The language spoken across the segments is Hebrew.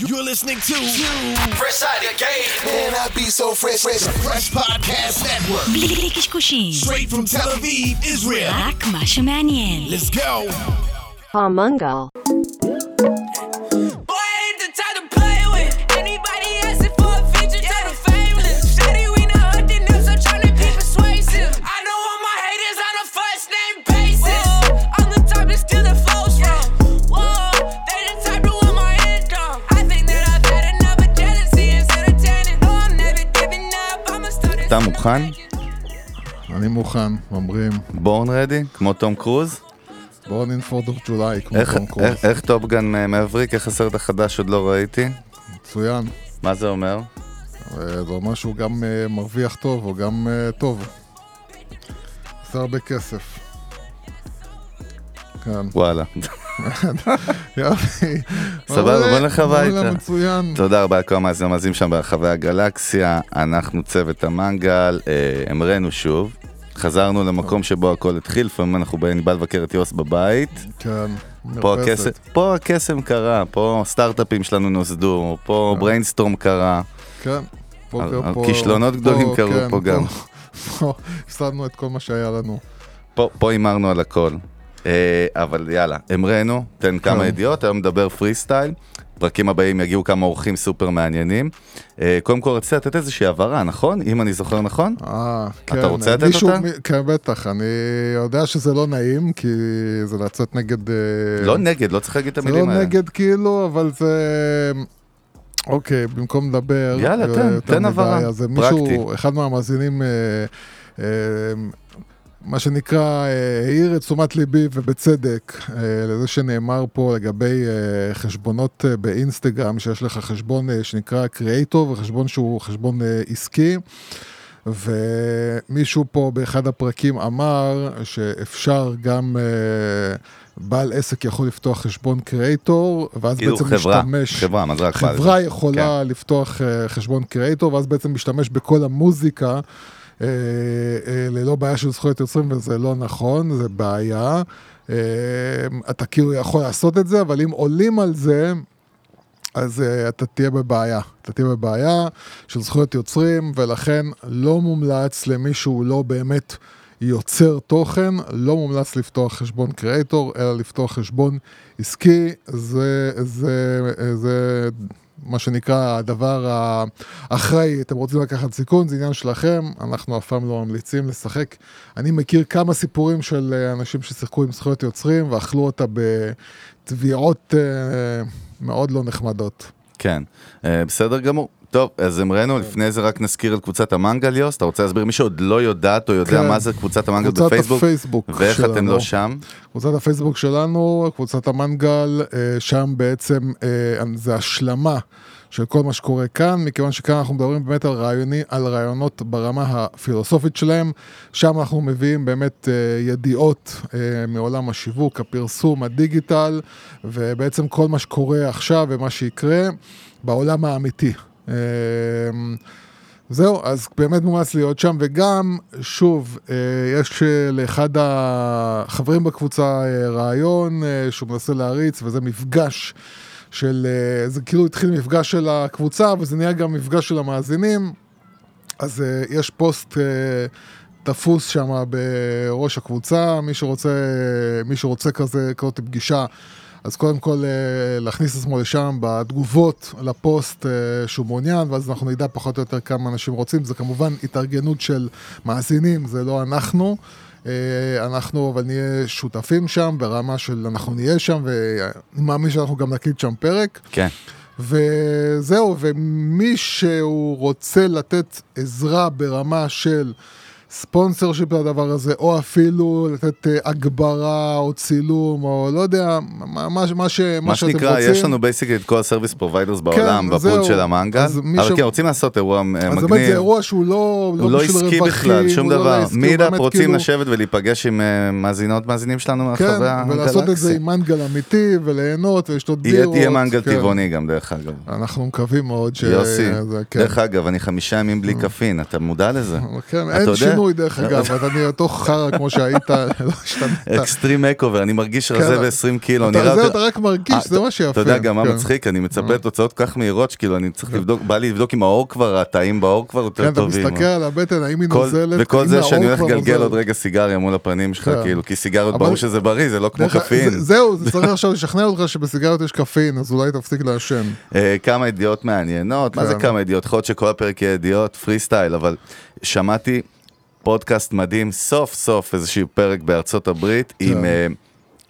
You're listening to Fresh Out of Game. Man, I be so fresh, fresh, fresh podcast network. Straight from Tel Aviv, Israel. Let's go. Pomungal. אתה מוכן? אני מוכן, אומרים בורן רדי? כמו תום קרוז? in 4th of July, כמו איך- תום קרוז. איך- איך טופגן מבריק? איך הסרט החדש עוד לא ראיתי? מצוין. מה זה אומר? אה, זה אומר שהוא גם אה, מרוויח טוב, הוא גם אה, טוב. עושה הרבה כסף. כן. וואלה. יופי. סבבה, בוא נלך הביתה. מצוין. תודה רבה לכל המאזינים המאזינים שם ברחבי הגלקסיה. אנחנו צוות המנגל, אה, המראנו שוב. חזרנו למקום שבו הכל התחיל, לפעמים אנחנו באים בא לבקר את יוס בבית. כן. פה. הקסם, פה הקסם קרה, פה סטארט-אפים שלנו נוסדו, פה brainstorm קרה. כן. פה- פה- פה- כישלונות גדולים קרו כן, פה גם. פה הפסדנו את כל מה שהיה לנו. פה פה הימרנו על הכל. אה, אבל יאללה, המראנו, תן כמה כן. ידיעות, היום נדבר פרי סטייל. פרקים הבאים יגיעו כמה אורחים סופר מעניינים. אה, קודם כל רציתי לתת איזושהי הבהרה, נכון? אם אני זוכר נכון? אה, כן. רוצה לתת אותה? כן, בטח. אני יודע שזה לא נעים, כי זה לצאת נגד... אה, לא נגד, לא צריך להגיד את זה המילים לא האלה. נגד כאילו, אבל זה... אוקיי, במקום לדבר... יאללה, תן, תן הבהרה, אז זה פרקטי. מישהו, אחד מהמאזינים, מה שנקרא, אה, העיר את תשומת ליבי, ובצדק, אה, לזה שנאמר פה לגבי אה, חשבונות באינסטגרם, שיש לך חשבון שנקרא קריאייטור, וחשבון שהוא חשבון עסקי. ומישהו פה באחד הפרקים אמר שאפשר גם אה, בעל עסק יכול לפתוח חשבון קריאייטור, ואז כאילו בעצם חברה, משתמש... חברה, מה זה רק בעל חברה? יכולה כן. לפתוח אה, חשבון קריאייטור, ואז בעצם משתמש בכל המוזיקה. אה, אה, ללא בעיה של זכויות יוצרים, וזה לא נכון, זה בעיה. אה, אתה כאילו יכול לעשות את זה, אבל אם עולים על זה, אז אתה תהיה בבעיה. אתה תהיה בבעיה של זכויות יוצרים, ולכן לא מומלץ למי שהוא לא באמת יוצר תוכן, לא מומלץ לפתוח חשבון קריאייטור, אלא לפתוח חשבון עסקי. זה, זה, זה מה שנקרא הדבר האחראי. אתם רוצים לקחת סיכון, זה עניין שלכם, אנחנו אף פעם לא ממליצים לשחק. אני מכיר כמה סיפורים של אה, אנשים ששיחקו עם זכויות יוצרים ואכלו אותה בתביעות אה, מאוד לא נחמדות. כן, אה, בסדר גמור. טוב, אז אמרנו, לפני זה רק נזכיר את קבוצת המנגל, יוס. אתה רוצה להסביר? מי שעוד לא יודעת או יודע כן. מה זה קבוצת המנגל קבוצת בפייסבוק? הפייסבוק ואיך אתם שלנו. לא שם? קבוצת הפייסבוק שלנו, קבוצת המנגל, אה, שם בעצם אה, זה השלמה של כל מה שקורה כאן, מכיוון שכאן אנחנו מדברים באמת על, רעיוני, על רעיונות ברמה הפילוסופית שלהם, שם אנחנו מביאים באמת אה, ידיעות אה, מעולם השיווק, הפרסום, הדיגיטל, ובעצם כל מה שקורה עכשיו ומה שיקרה בעולם האמיתי. אה, זהו, אז באמת מומלץ להיות שם, וגם, שוב, אה, יש לאחד החברים בקבוצה אה, רעיון אה, שהוא מנסה להריץ, וזה מפגש של, זה כאילו התחיל מפגש של הקבוצה, וזה נהיה גם מפגש של המאזינים, אז יש פוסט... תפוס שם בראש הקבוצה, מי שרוצה, מי שרוצה כזה, כזאת פגישה, אז קודם כל אה, להכניס את עצמו לשם בתגובות לפוסט אה, שהוא מעוניין, ואז אנחנו נדע פחות או יותר כמה אנשים רוצים. זה כמובן התארגנות של מאזינים, זה לא אנחנו. אה, אנחנו אבל נהיה שותפים שם ברמה של אנחנו נהיה שם, ואני מאמין שאנחנו גם נקליט שם פרק. כן. וזהו, ומי שהוא רוצה לתת עזרה ברמה של sponsorship לדבר הזה, או אפילו לתת אה, הגברה או צילום, או לא יודע, מה, מה, מה, ש, מה מה שאתם שנקרא, רוצים. יש לנו basically את כל ה service providers בעולם, ב pod זהו. של המנגל, אבל ש- כן, רוצים לעשות אירוע אה, אז באמת זה מגניב. אירוע שהוא לא, לא בשביל עסקי בכלל, שום לא דבר. meetup רוצים כאילו- לשבת ולהיפגש עם אה, מאזינות, מאזינים שלנו כן, מהחברה הגלקסיה. ולעשות את זה עם מנגל אמיתי, וליהנות, ולשתות יהיה בירות. תהיה מנגל כן. טבעוני גם, דרך אגב. אנחנו מקווים מאוד ש... יוסי, כן. דרך אגב, אני חמישה ימים בלי קפין, אתה מודע לזה? כן, אתה אין יודע? שינוי שינוי דרך אגב, אז אני אותו חרא כמו שהיית, לא השתנית. אקסטרים מקובר, אני מרגיש רזה כן. ב-20 קילו, אתה- יותר- אתה רק מרגיש, אה, זה מה שיפה. אתה יודע גם מה כן. מצחיק, אני מצפה לתוצאות כל כך מהירות, שכאילו אני צריך לבדוק, בא לי לבדוק אם העור כבר, התאים בעור כבר כן, יותר אתה טובים. מסתכל על הבטן, האם היא נוזלת, וכל זה שאני הולך לגלגל. עוד רגע סיגריה מול הפנים שלך, כן. כאילו, כי סיגריות ברור שזה בריא, זה לא כמו. זה- זהו, זה צריך עכשיו לשכנע אותך שבסיגריות יש קפאין, אז אולי תפסיק לעשן. אה, כמה ידיעות מעניינות, מה זה כן. כמה ידיעות? יכול להיות שכל הפרק יהיה ידיעות, פרי סטייל, אבל שמעתי פודקאסט מדהים, סוף סוף איזשהו פרק בארצות הברית, עם... אה,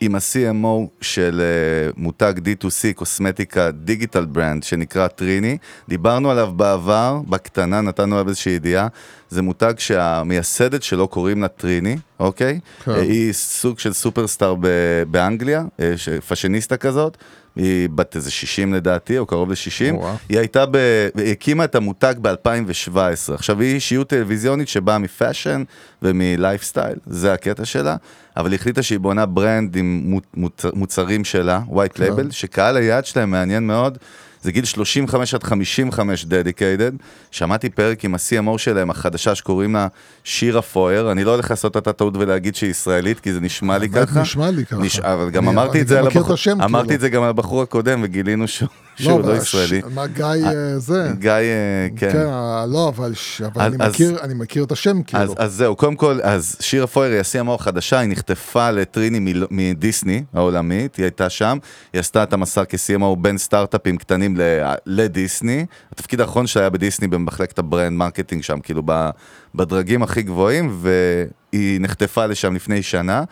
עם ה-CMO של אה, מותג D2C, קוסמטיקה digital brand, שנקרא טריני. דיברנו עליו בעבר, בקטנה, נתנו עליו איזושהי ידיעה. זה מותג שהמייסדת שלו קוראים לה טריני, אוקיי? כן. היא סוג של סופרסטאר ב- באנגליה, אה, fashionista כזאת. היא בת איזה 60 לדעתי, או קרוב ל-60. וואו. היא הייתה ב... היא הקימה את המותג ב-2017. עכשיו, היא אישיות טלוויזיונית שבאה מ fashion ומלייפסטייל, זה הקטע שלה, אבל היא החליטה שהיא בונה brand עם מוצרים שלה, white label, שקהל היעד שלהם מעניין מאוד. זה גיל 35 עד 55 דדיקיידד. שמעתי פרק עם ה-CMO שלהם, החדשה שקוראים לה שירה פויר. אני לא הולך לעשות את הטעות ולהגיד שהיא ישראלית, כי זה נשמע לי ככה. נשמע לי ככה. נש... אבל גם אמרתי את זה על הבחור הקודם, וגילינו שהוא לא אבל ישראלי. ש- מה גיא אה, זה? גיא, אה, כן. כן, אה, לא, אבל אני מכיר- את השם, כאילו. אז זהו, קודם כל, אז שירה פויר היא ה-CMO החדשה, היא נחטפה לטריני מדיסני העולמית, היא הייתה שם, היא עשתה את המסע כ-CMO בין סטארט-אפים קטנים לדיסני, התפקיד האחרון שלה היה בדיסני במחלקת ה brand marketing שם, כאילו בדרגים הכי גבוהים, והיא נחטפה לשם לפני שנה.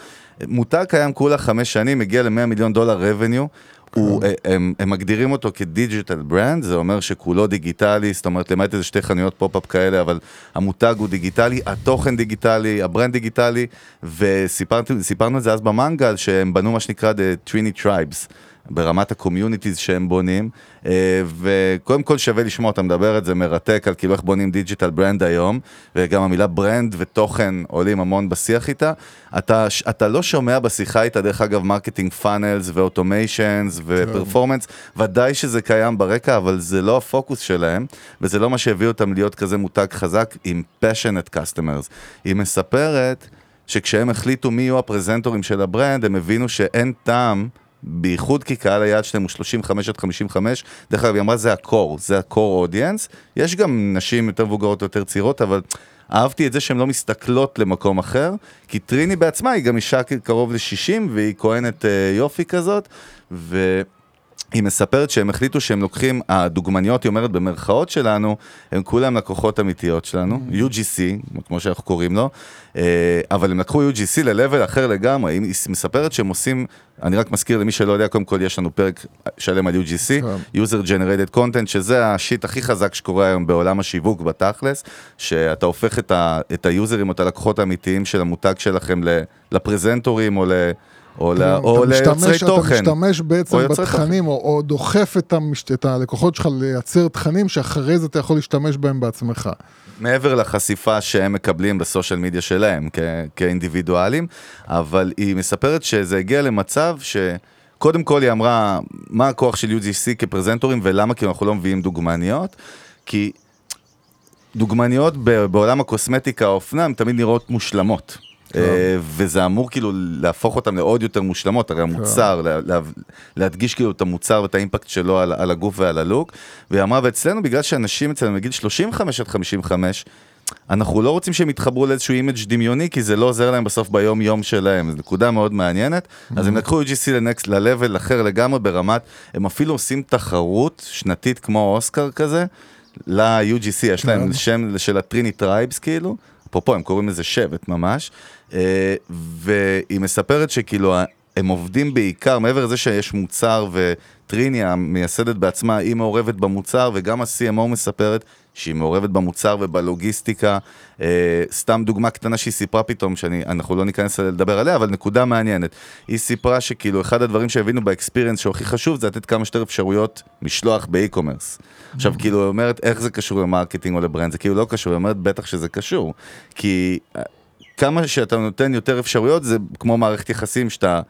מותג קיים כולה חמש שנים, הגיע ל-100 מיליון דולר revenue. הוא, אה, הם, הם מגדירים אותו כ digital brand, זה אומר שכולו דיגיטלי, זאת אומרת למעט איזה שתי חנויות pop-up כאלה, אבל המותג הוא דיגיטלי, התוכן דיגיטלי, ה brand דיגיטלי, וסיפרנו את זה אז במנגל, שהם בנו מה שנקרא The Trinny Tribes. ברמת ה communities שהם בונים, אה, וקודם כל שווה לשמוע אותם מדבר את זה מרתק על כאילו איך בונים digital brand היום, וגם המילה brand ותוכן עולים המון בשיח איתה. אתה, אתה לא שומע בשיחה איתה, דרך אגב, marketing funnels ו automations ו performance, ודאי שזה קיים ברקע, אבל זה לא הפוקוס שלהם, וזה לא מה שהביא אותם להיות כזה מותג חזק עם passionate customers. היא מספרת שכשהם החליטו מי יהיו הפרזנטורים של ה brand, הם הבינו שאין טעם. בייחוד כי קהל היעד שלהם הוא 35 עד 55, דרך אגב, היא אמרה זה ה core, זה ה core audience, יש גם נשים יותר מבוגרות יותר צעירות, אבל אהבתי את זה שהן לא מסתכלות למקום אחר, כי טריני בעצמה היא גם אישה קרוב ל-60 והיא כהנת אה, יופי כזאת, ו... היא מספרת שהם החליטו שהם לוקחים, הדוגמניות, היא אומרת במרכאות שלנו, הם כולם לקוחות אמיתיות שלנו, UGC, כמו שאנחנו קוראים לו, אה, אבל הם לקחו UGC ל-level אחר לגמרי, היא מספרת שהם עושים, אני רק מזכיר למי שלא יודע, קודם כל יש לנו פרק שלם על UGC, user generated content, שזה השיט הכי חזק שקורה היום בעולם השיווק בתכלס, שאתה הופך את, ה, את היוזרים או את הלקוחות האמיתיים של המותג שלכם לפרזנטורים או ל... או, ל- או אתה ליוצרי משתמש- תוכן. אתה משתמש בעצם או בתכנים, או, או דוחף את, המש... את הלקוחות שלך לייצר תכנים שאחרי זה אתה יכול להשתמש בהם בעצמך. מעבר לחשיפה שהם מקבלים בסושיאל מדיה שלהם כ- כאינדיבידואלים, אבל היא מספרת שזה הגיע למצב ש... קודם כל היא אמרה, מה הכוח של UGC כפרזנטורים ולמה כי אנחנו לא מביאים דוגמניות? כי דוגמניות בעולם הקוסמטיקה, האופנה, הן תמיד נראות מושלמות. אה, וזה אמור כאילו להפוך אותן לעוד יותר מושלמות, הרי המוצר, לה, לה, להדגיש כאילו את המוצר ואת ה impact שלו על, על הגוף ועל הלוק. והיא אמרה, ואצלנו, בגלל שאנשים אצלנו מגיל 35 עד 55, אנחנו לא רוצים שהם יתחברו לאיזשהו image דמיוני, כי זה לא עוזר להם בסוף ביום יום שלהם, זו נקודה מאוד מעניינת. אז הם לקחו UGC ל next, ל-level אחר לגמרי ברמת, הם אפילו עושים תחרות שנתית כמו אוסקר כזה, ל-UGC, יש להם שם של ה Trinny Tribes כאילו, אפרופו הם קוראים לזה שבט ממש, והיא מספרת שכאילו הם עובדים בעיקר, מעבר לזה שיש מוצר וטריני המייסדת בעצמה, היא מעורבת במוצר וגם ה-CMO מספרת שהיא מעורבת במוצר ובלוגיסטיקה. אה, סתם דוגמה קטנה שהיא סיפרה פתאום, שאנחנו לא ניכנס לדבר עליה, אבל נקודה מעניינת. היא סיפרה שכאילו אחד הדברים שהבינו ב experience שהוא הכי חשוב זה לתת כמה שיותר אפשרויות משלוח ב e-commerce. עכשיו כאילו היא אומרת איך זה קשור ל marketing או ל brand, זה כאילו לא קשור, היא אומרת בטח שזה קשור. כי אה, כמה שאתה נותן יותר אפשרויות זה כמו מערכת יחסים שאתה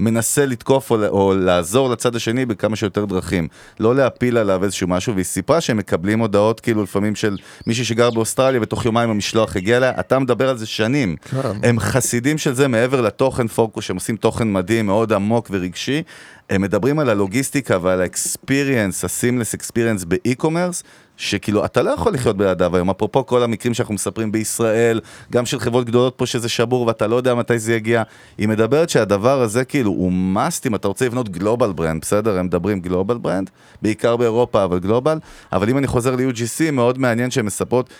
מנסה לתקוף או, או לעזור לצד השני בכמה שיותר דרכים. לא להפיל עליו איזשהו משהו, והיא סיפרה שהם מקבלים הודעות כאילו לפעמים של מישהי שגר באוסטרליה, ותוך יומיים המשלוח הגיע אליה, אתה מדבר על זה שנים. כן. הם חסידים של זה מעבר לתוכן פוקוס, שהם עושים תוכן מדהים, מאוד עמוק ורגשי. הם מדברים על הלוגיסטיקה ועל ה experience, ה seamless experience ב e-commerce, שכאילו אתה לא יכול לחיות בלעדיו היום, אפרופו כל המקרים שאנחנו מספרים בישראל, גם של חברות גדולות פה שזה שבור ואתה לא יודע מתי זה יגיע, היא מדברת שהדבר הזה כאילו הוא must אם אתה רוצה לבנות global brand, בסדר? הם מדברים global brand, בעיקר באירופה אבל global, אבל אם אני חוזר ל-UGC מאוד מעניין שהן מספרות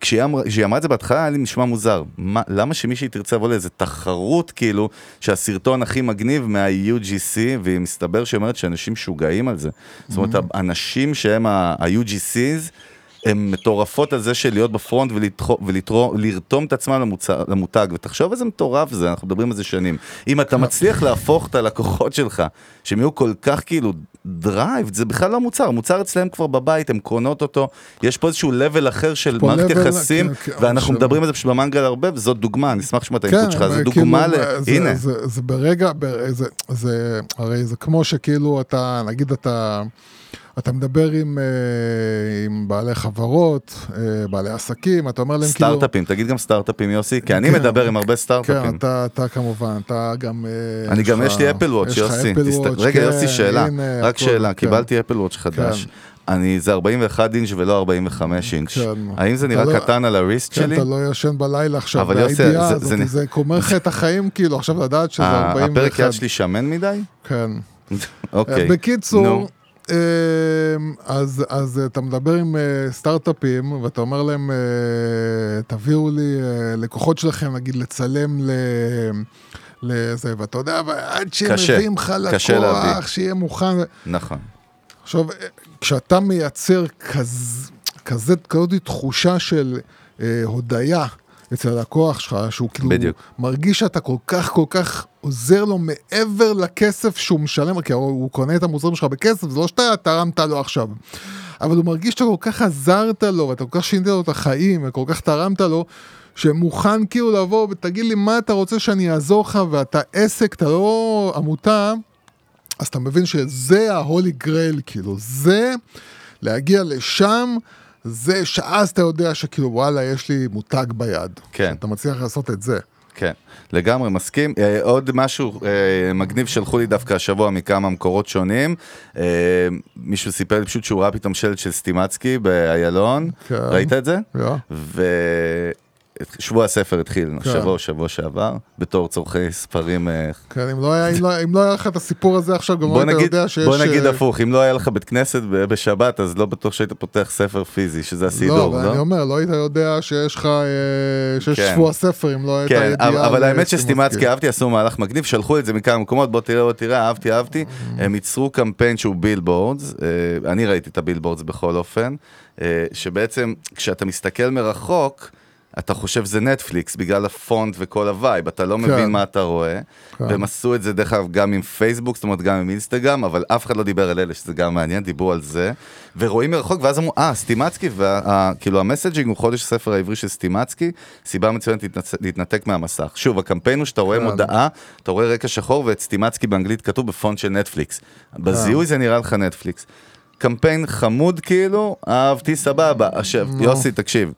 כשהיא אמרה, אמרה את זה בהתחלה היה לי נשמע מוזר. מה, למה שמישהי תרצה לבוא לאיזה תחרות כאילו שהסרטון הכי מגניב מה-UGC והיא מסתבר שהיא אומרת שאנשים משוגעים על זה. זאת אומרת האנשים שהם ה-UGCs הן מטורפות על זה של להיות ב front ולרתום את למוצר, למותג, ותחשוב איזה מטורף זה, אנחנו מדברים על זה שנים. אם אתה מצליח להפוך את הלקוחות שלך, שהם יהיו כל כך כאילו drive, זה בכלל לא מוצר, המוצר אצלם כבר בבית, הם קונות אותו, יש פה איזשהו level אחר של מערכת יחסים, כן, כן, ואנחנו מדברים על זה פשוט במנגל הרבה, וזאת דוגמה, אני אשמח לשמוע את כן, ה input שלך, זו דוגמה ל... כאילו, זה- הנה. זה, ברגע, הרי זה כמו שכאילו אתה, נגיד אתה, אתה מדבר עם, אה, עם בעלי חברות, אה, בעלי עסקים, אתה אומר להם כאילו... סטארט-אפים, תגיד גם סטארט-אפים יוסי, כי אני כן. מדבר עם הרבה כן, סטארט-אפים. אתה, אתה כמובן, אתה גם... אה, אני גם, יש לי אפל וואץ', יוסי. רגע, כן, יוסי, שאלה. הנה, רק שאלה, כן. קיבלתי אפל וואץ' חדש. אני, זה 41 אינץ' ולא 45 אינץ'. כן. האם זה נראה לא- קטן על הריסט כן, שלי? אתה לא ישן בלילה עכשיו, אבל יוסי, והידיעה זה- הזאת, זה- זה קומר לך את החיים, כאילו, עכשיו לדעת שזה ה- 41. הפרק יד שלי שמן מדי? כן. אוקיי. בקיצור, אז, אז אתה מדבר עם אה, סטארט-אפים ואתה אומר להם, אה, תביאו לי אה, לקוחות שלכם, נגיד לצלם ל... לזה, ואתה יודע, עד שהם מביאים לך. לקוח, שיהיה מוכן. נכון. עכשיו, כשאתה מייצר כז, כזאת תחושה של אה, הודיה אצל הלקוח שלך, שהוא כאילו בדיוק. מרגיש שאתה כל כך כל כך עוזר לו מעבר לכסף שהוא משלם, כי הוא, הוא קונה את המוצרים שלך בכסף, זה לא שאתה תרמת לו עכשיו. אבל הוא מרגיש שאתה כל כך עזרת לו, ואתה כל כך שינית לו את החיים, וכל כך תרמת לו, שמוכן כאילו לבוא ותגיד לי מה אתה רוצה שאני אעזור לך, ואתה עסק, אתה לא עמותה, אז אתה מבין שזה ההולי גרייל, כאילו, זה להגיע לשם, זה שאז אתה יודע שכאילו וואלה יש לי מותג ביד. כן. אתה מצליח לעשות את זה. כן, לגמרי מסכים. אה, עוד משהו אה, מגניב שלחו לי דווקא השבוע מכמה מקורות שונים. אה, מישהו סיפר לי פשוט שהוא ראה פתאום שלט של סטימצקי באיילון. כן. ראית את זה? לא? ושבוע הספר התחיל, כן. שבוע שבוע שעבר, בתור צורכי ספרים. אה, כן, אם לא היה, אם לא, אם לא היה לך את הסיפור הזה עכשיו, גם לא היית יודע שיש... בוא נגיד אה, הפוך, אם לא היה לך בית כנסת בשבת, אז לא בטוח שהיית פותח ספר פיזי, שזה לא, הסידור, אבל אני לא? אומר, לא היית יודע שיש לך, אה, שיש כן. שבוע ספר, אם לא הייתה כן, ידיעה. אבל, האמת שסטימצקי אהבתי, עשו מהלך מגניב, שלחו את זה מכמה מקומות, בוא תראה, בוא תראה, אהבתי, אהבתי. הם ייצרו קמפיין שהוא billboards, אני ראיתי את ה billboards בכל אופן, שבעצם כשאתה מסתכל מרחוק, אתה חושב זה נטפליקס בגלל הפונט וכל ה vibe, אתה לא מבין מה אתה רואה. והם עשו את זה דרך אגב גם עם פייסבוק, זאת אומרת גם עם אינסטגרם, אבל אף אחד לא דיבר על אלה, שזה גם מעניין, דיברו על זה. ורואים מרחוק, ואז אמרו, אה, סטימצקי, וכאילו ה messaging הוא חודש הספר העברי של סטימצקי, סיבה מצוינת להתנצ- להתנתק מהמסך. שוב, הקמפיין הוא שאתה רואה כן. מודעה, אתה רואה רקע שחור, ואת סטימצקי באנגלית כתוב בפונט של נטפליקס. בזיהוי זה נראה לך נטפליקס. קמפיין חמוד כאילו, אהבתי סבבה. עכשיו. יוסי, תקשיב.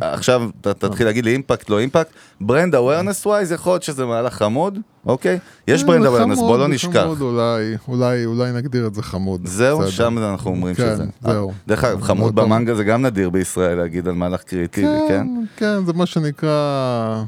עכשיו תתחיל להגיד לי impact, לא impact. brand awareness wise, יכול להיות שזה מהלך חמוד, אוקיי? יש אה, brand זה awareness, בוא לא נשכח. חמוד, אולי, אולי, אולי נגדיר את זה חמוד. זהו, בסדר. שם אנחנו אומרים כן, שזה. זהו. דרך אגב, חמוד. במנגל זה גם נדיר בישראל להגיד על מהלך קריאיטיבי, כן? כן, כן, זה מה שנקרא...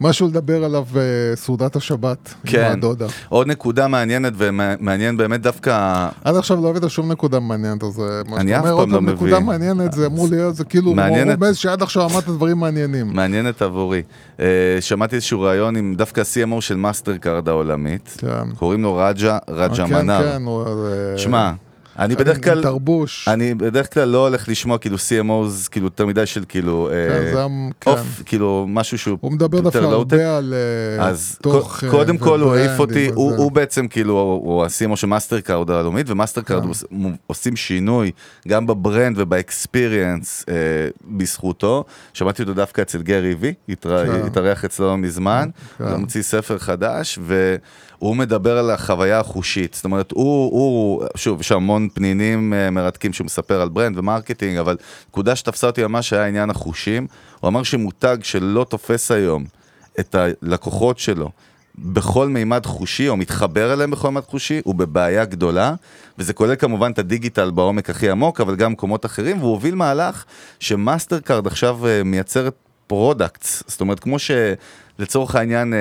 משהו לדבר עליו בסעודת השבת. כן. עם הדודה. עוד נקודה מעניינת ומעניין באמת דווקא... עד עכשיו לא הבאת שום נקודה מעניינת, אז אה, מה שאתה אומר, פעם עוד פעם לא נקודה מביא. מעניינת, זה אמור להיות, זה כאילו מעניינת. רומז שעד עכשיו אמרת דברים מעניינים. מעניינת עבורי. אה, שמעתי איזשהו ראיון עם דווקא ה-CMO של מאסטר קארד העולמית. כן. קוראים לו רג'ה, רג'ה כן, מנר. כן, הוא... אה, שמע, אני בדרך כלל, תרבוש. אני בדרך כלל לא הולך לשמוע כאילו CMOs, כאילו יותר מדי של כאילו, כן, אה, כן. אוף, כאילו משהו שהוא הוא מדבר דווקא. הרבה על אה, אז תוך... אה, קודם כל הוא העיף אותי, הוא. הוא בעצם כאילו, הוא ה-CMO של מאסטר קארד הלאומית, ומאסטר קארד כן. עושים שינוי גם ב brand וב experience אה, בזכותו. שמעתי אותו דווקא אצל גרי וי, כן. התארח אצלו מזמן, כן. הוא מוציא ספר חדש, והוא מדבר על החוויה החושית. זאת אומרת, הוא, הוא שוב, יש המון פנינים אה, מרתקים שהוא מספר על brand ו marketing, אבל נקודה שתפסה אותי ממש היה עניין החושים. הוא אמר שמותג שלא תופס היום את הלקוחות שלו בכל מימד חושי, או מתחבר אליהם בכל מימד חושי, הוא בבעיה גדולה, וזה כולל כמובן את ה digital בעומק הכי עמוק, אבל גם מקומות אחרים, והוא הוביל מהלך שמאסטר קארד עכשיו אה, מייצרת products, זאת אומרת, כמו שלצורך העניין, אה,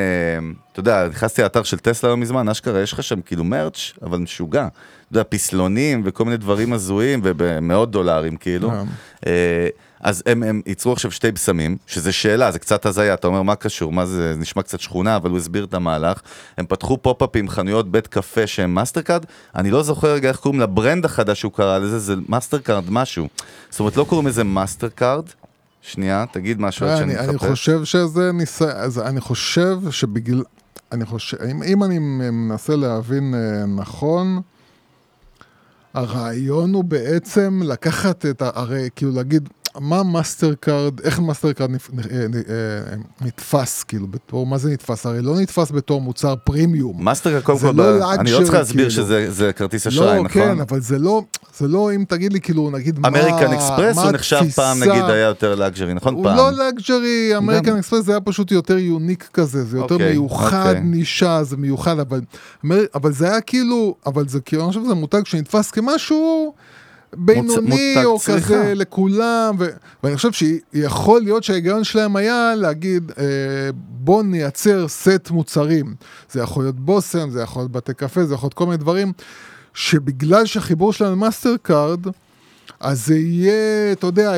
אתה יודע, נכנסתי לאתר של טסלה לא מזמן, אשכרה, יש לך שם כאילו merch, אבל משוגע. אתה יודע, פסלונים וכל מיני דברים הזויים, ובמאות דולרים כאילו. כן. אה, אז הם, הם ייצרו עכשיו שתי בשמים, שזה שאלה, זה קצת הזיה, אתה אומר מה קשור, מה זה, זה נשמע קצת שכונה, אבל הוא הסביר את המהלך. הם פתחו pop-up־ים, חנויות בית קפה שהם מאסטרקארד, אני לא זוכר רגע איך קוראים ל brand החדש שהוא קרא לזה, זה מאסטרקארד משהו. זאת אומרת, לא קוראים לזה מאסטרקארד, שנייה, תגיד משהו עד שאני אני, אני מחפש. חושב שזה ניסיון, אני חושב שבגלל, אני חושב, אם, אם אני מנסה להבין אה, נכון, הרעיון הוא בעצם לקחת את. הרי כאילו להגיד, מה מאסטר קארד, איך מאסטר קארד נפ, אה, אה, אה, נתפס, כאילו, בתור, מה זה נתפס? הרי לא נתפס בתור מוצר פרימיום. מאסטרקארד, קודם זה כל, לא אני לא צריך להסביר כאילו. שזה זה כרטיס אשראי, לא, נכון? כן, אבל זה לא, זה לא, אם תגיד לי, כאילו, נגיד, מה, אמריקן אקספרס הוא נחשב פעם? נגיד, היה יותר luxury, נכון? הוא פעם. לא luxury, אמריקן. אקספרס זה היה פשוט יותר unique כזה, זה יותר אוקיי, מיוחד, אוקיי. נישה, זה מיוחד, אבל, אבל זה היה כאילו, אבל זה כאילו, אני חושב שזה מותג שנתפס כמשהו בינוני מותג או צריכה. כזה לכולם, ו, ואני חושב שיכול להיות שההיגיון שלהם היה להגיד, אה, בוא נייצר סט מוצרים. זה יכול להיות בושם, זה יכול להיות בתי קפה, זה יכול להיות כל מיני דברים, שבגלל שהחיבור שלהם למאסטר קארד, אז זה יהיה, אתה יודע, אה,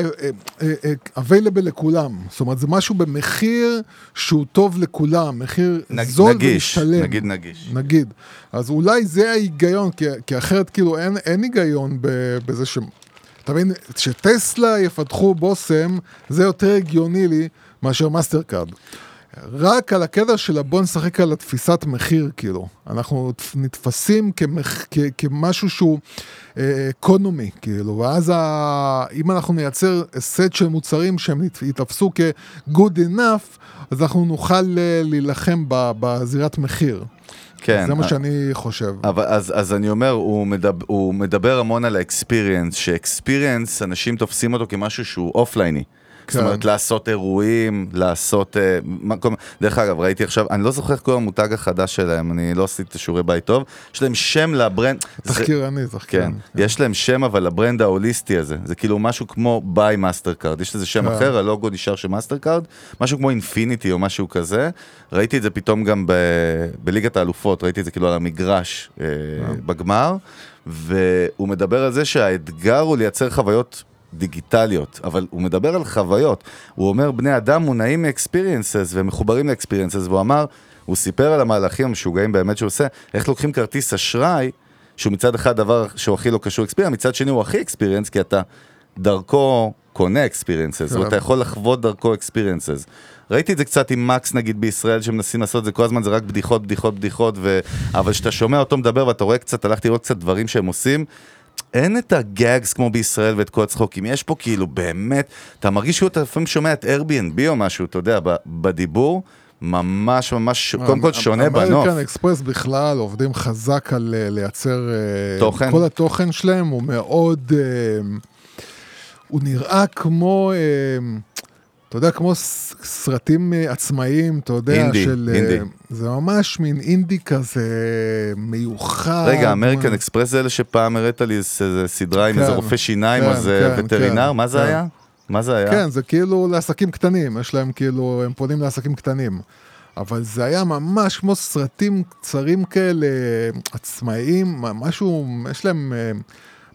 אה, אה, available לכולם. זאת אומרת, זה משהו במחיר שהוא טוב לכולם, מחיר נג- זול נגיש, ומשתלם. נגיד נגיש. נגיד. אז אולי זה ההיגיון, כי, כי אחרת כאילו אין, אין היגיון בזה ש... אתה מבין, שטסלה יפתחו בושם, זה יותר הגיוני לי מאשר מאסטר קארד. רק על הקטע של בוא נשחק על התפיסת מחיר, כאילו. אנחנו נתפסים כמח, כ, כמשהו שהוא אה, economy, כאילו, ואז ה, אם אנחנו נייצר סט של מוצרים שהם ית- ייתפסו כ-good enough, אז אנחנו נוכל אה, להילחם ב- בזירת מחיר. כן. זה מה אה, שאני חושב. אבל אז, אז אני אומר, הוא מדבר, הוא מדבר המון על ה experience, ש experience, אנשים תופסים אותו כמשהו שהוא offline-י. זאת כן. אומרת, לעשות אירועים, לעשות... אה, דרך אגב, ראיתי עכשיו, אני לא זוכר איך קוראים המותג החדש שלהם, אני לא עשיתי את השיעורי בית טוב. יש להם שם ל brand... תחקירני, תחקירני. כן, יש להם שם אבל ל brand ההוליסטי הזה, זה כאילו משהו כמו by מאסטר קארד, יש לזה שם כן. אחר, הלוגו נשאר של מאסטר קארד, משהו כמו אינפיניטי או משהו כזה, ראיתי את זה פתאום גם ב... בליגת האלופות, ראיתי את זה כאילו על המגרש אה, בגמר, והוא מדבר על זה שהאתגר הוא לייצר חוויות דיגיטליות, אבל הוא מדבר על חוויות, הוא אומר בני אדם מונעים מאקספיריאנסס ומחוברים לאקספיריאנסס, והוא אמר, הוא סיפר על המהלכים המשוגעים באמת שהוא עושה, איך לוקחים כרטיס אשראי, שהוא מצד אחד דבר שהוא הכי לא קשור אקספיריאנס, מצד שני הוא הכי אקספיריאנס, כי אתה דרכו קונה כן. ואתה יכול לחוות דרכו experiences. ראיתי את זה קצת עם מקס נגיד בישראל, שמנסים לעשות את זה, כל הזמן זה רק בדיחות, בדיחות, בדיחות, ו... אבל כשאתה שומע אותו מדבר ואתה רואה קצת, הלכתי לראות קצת דברים שהם עושים, אין את ה gags כמו בישראל ואת כל הצחוקים, יש פה כאילו באמת, אתה מרגיש שאתה לפעמים שומע את Airbnb או משהו, אתה יודע, בדיבור, ממש ממש, קודם כל שונה בנוף. אמריקן אקספרס בכלל עובדים חזק על אה, לייצר... אה, תוכן. כל התוכן שלהם הוא מאוד... אה, הוא נראה כמו... אה, אתה יודע, כמו סרטים אה, עצמאיים, אתה יודע, אינדי, של... אה, אינדי. זה ממש מין אינדי כזה מיוחד. רגע, אמריקן אקספרס זה אלה שפעם הראת לי איזה סדרה עם כן, איזה רופא שיניים או כן, איזה כן, וטרינר, כן, מה זה כן. היה? מה זה היה? כן, זה כאילו לעסקים קטנים, יש להם כאילו, הם פונים לעסקים קטנים. אבל זה היה ממש כמו סרטים קצרים כאלה, עצמאיים, משהו, יש להם אה,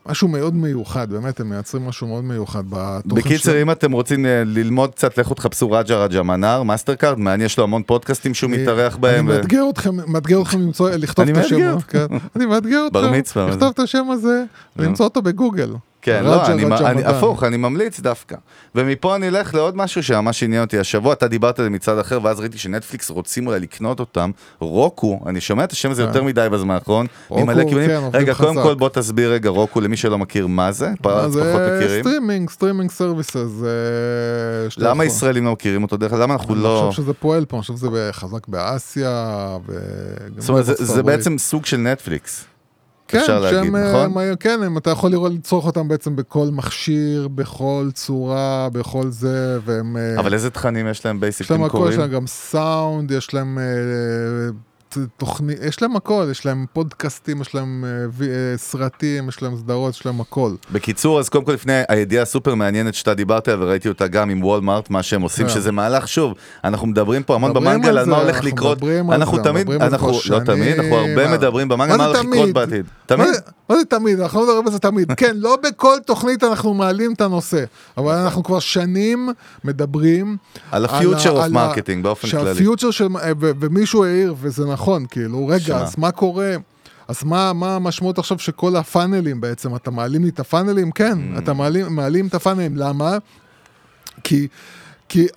משהו מאוד מיוחד, באמת, הם מייצרים משהו מאוד מיוחד בתוכן בקיצר, אם אתם רוצים אה, ללמוד קצת, לכו תחפשו רג'ה רג'ה מנאר, מאסטר קארד, מעניין, יש לו המון פודקאסטים שהוא מתארח בהם. אני מאתגר אתכם, מאתגר אתכם למצוא, לכתוב את השם. כן. אני מאתגר אתכם, לכתוב את השם הזה, ולמצוא אותו בגוגל. כן, רג'ה, לא, אני, רג'ה אני. הפוך, אני ממליץ דווקא. ומפה אני אלך לעוד משהו שממש עניין אותי השבוע, אתה דיברת על זה מצד אחר, ואז ראיתי שנטפליקס רוצים אולי לקנות אותם. רוקו, אני שומע את השם הזה כן. יותר מדי בזמן האחרון, רוקו, ממלא כיוונים. כן, רגע, קודם. כל בוא תסביר רגע רוקו למי שלא מכיר מה זה, פחות זה מכירים. streaming, streaming services. למה ישראלים לא מכירים אותו דרך? למה אנחנו אני לא... חושב שזה פועל פה, אני חושב שזה חזק באסיה, זאת אומרת, זה- זה. בעצם סוג של נטפליקס. כן, אפשר להגיד, שהם, נכון? הם, כן, הם, אתה יכול לראות, לצרוך אותם בעצם בכל מכשיר, בכל צורה, בכל זה, והם... אה, אבל איזה תכנים יש להם יש basic להם הם הכל? יש להם גם סאונד, יש להם אה, ת- תוכנית, יש להם הכל, יש להם פודקאסטים, יש להם אה, אה, סרטים, יש להם סדרות, יש להם הכל. בקיצור, אז קודם כל לפני הידיעה הסופר מעניינת שאתה דיברת עליה וראיתי אותה גם עם וולמארט, מה שהם עושים, כן. שזה מהלך, שוב, אנחנו מדברים פה המון במנגל על מה הולך אנחנו לקרות, מדברים אנחנו תמיד, מדברים אנחנו, לא תמיד, אנחנו. הרבה מדברים במנגל, מה הולך לקרות? בעתיד, מה תמיד, מה זה תמיד? אנחנו לא מדברים על זה תמיד. כן, לא בכל תוכנית אנחנו מעלים את הנושא, אבל אנחנו כבר שנים מדברים על ה- ה-future of על ה- marketing באופן כללי. שהפיוטר של... ו- ומישהו העיר, וזה נכון, כאילו, רגע, שמה? אז מה קורה? אז מה, מה המשמעות עכשיו שכל הפאנלים בעצם, אתה מעלים לי את הפאנלים? כן, Mm. אתה מעלים, מעלים את הפאנלים, למה? כי, כי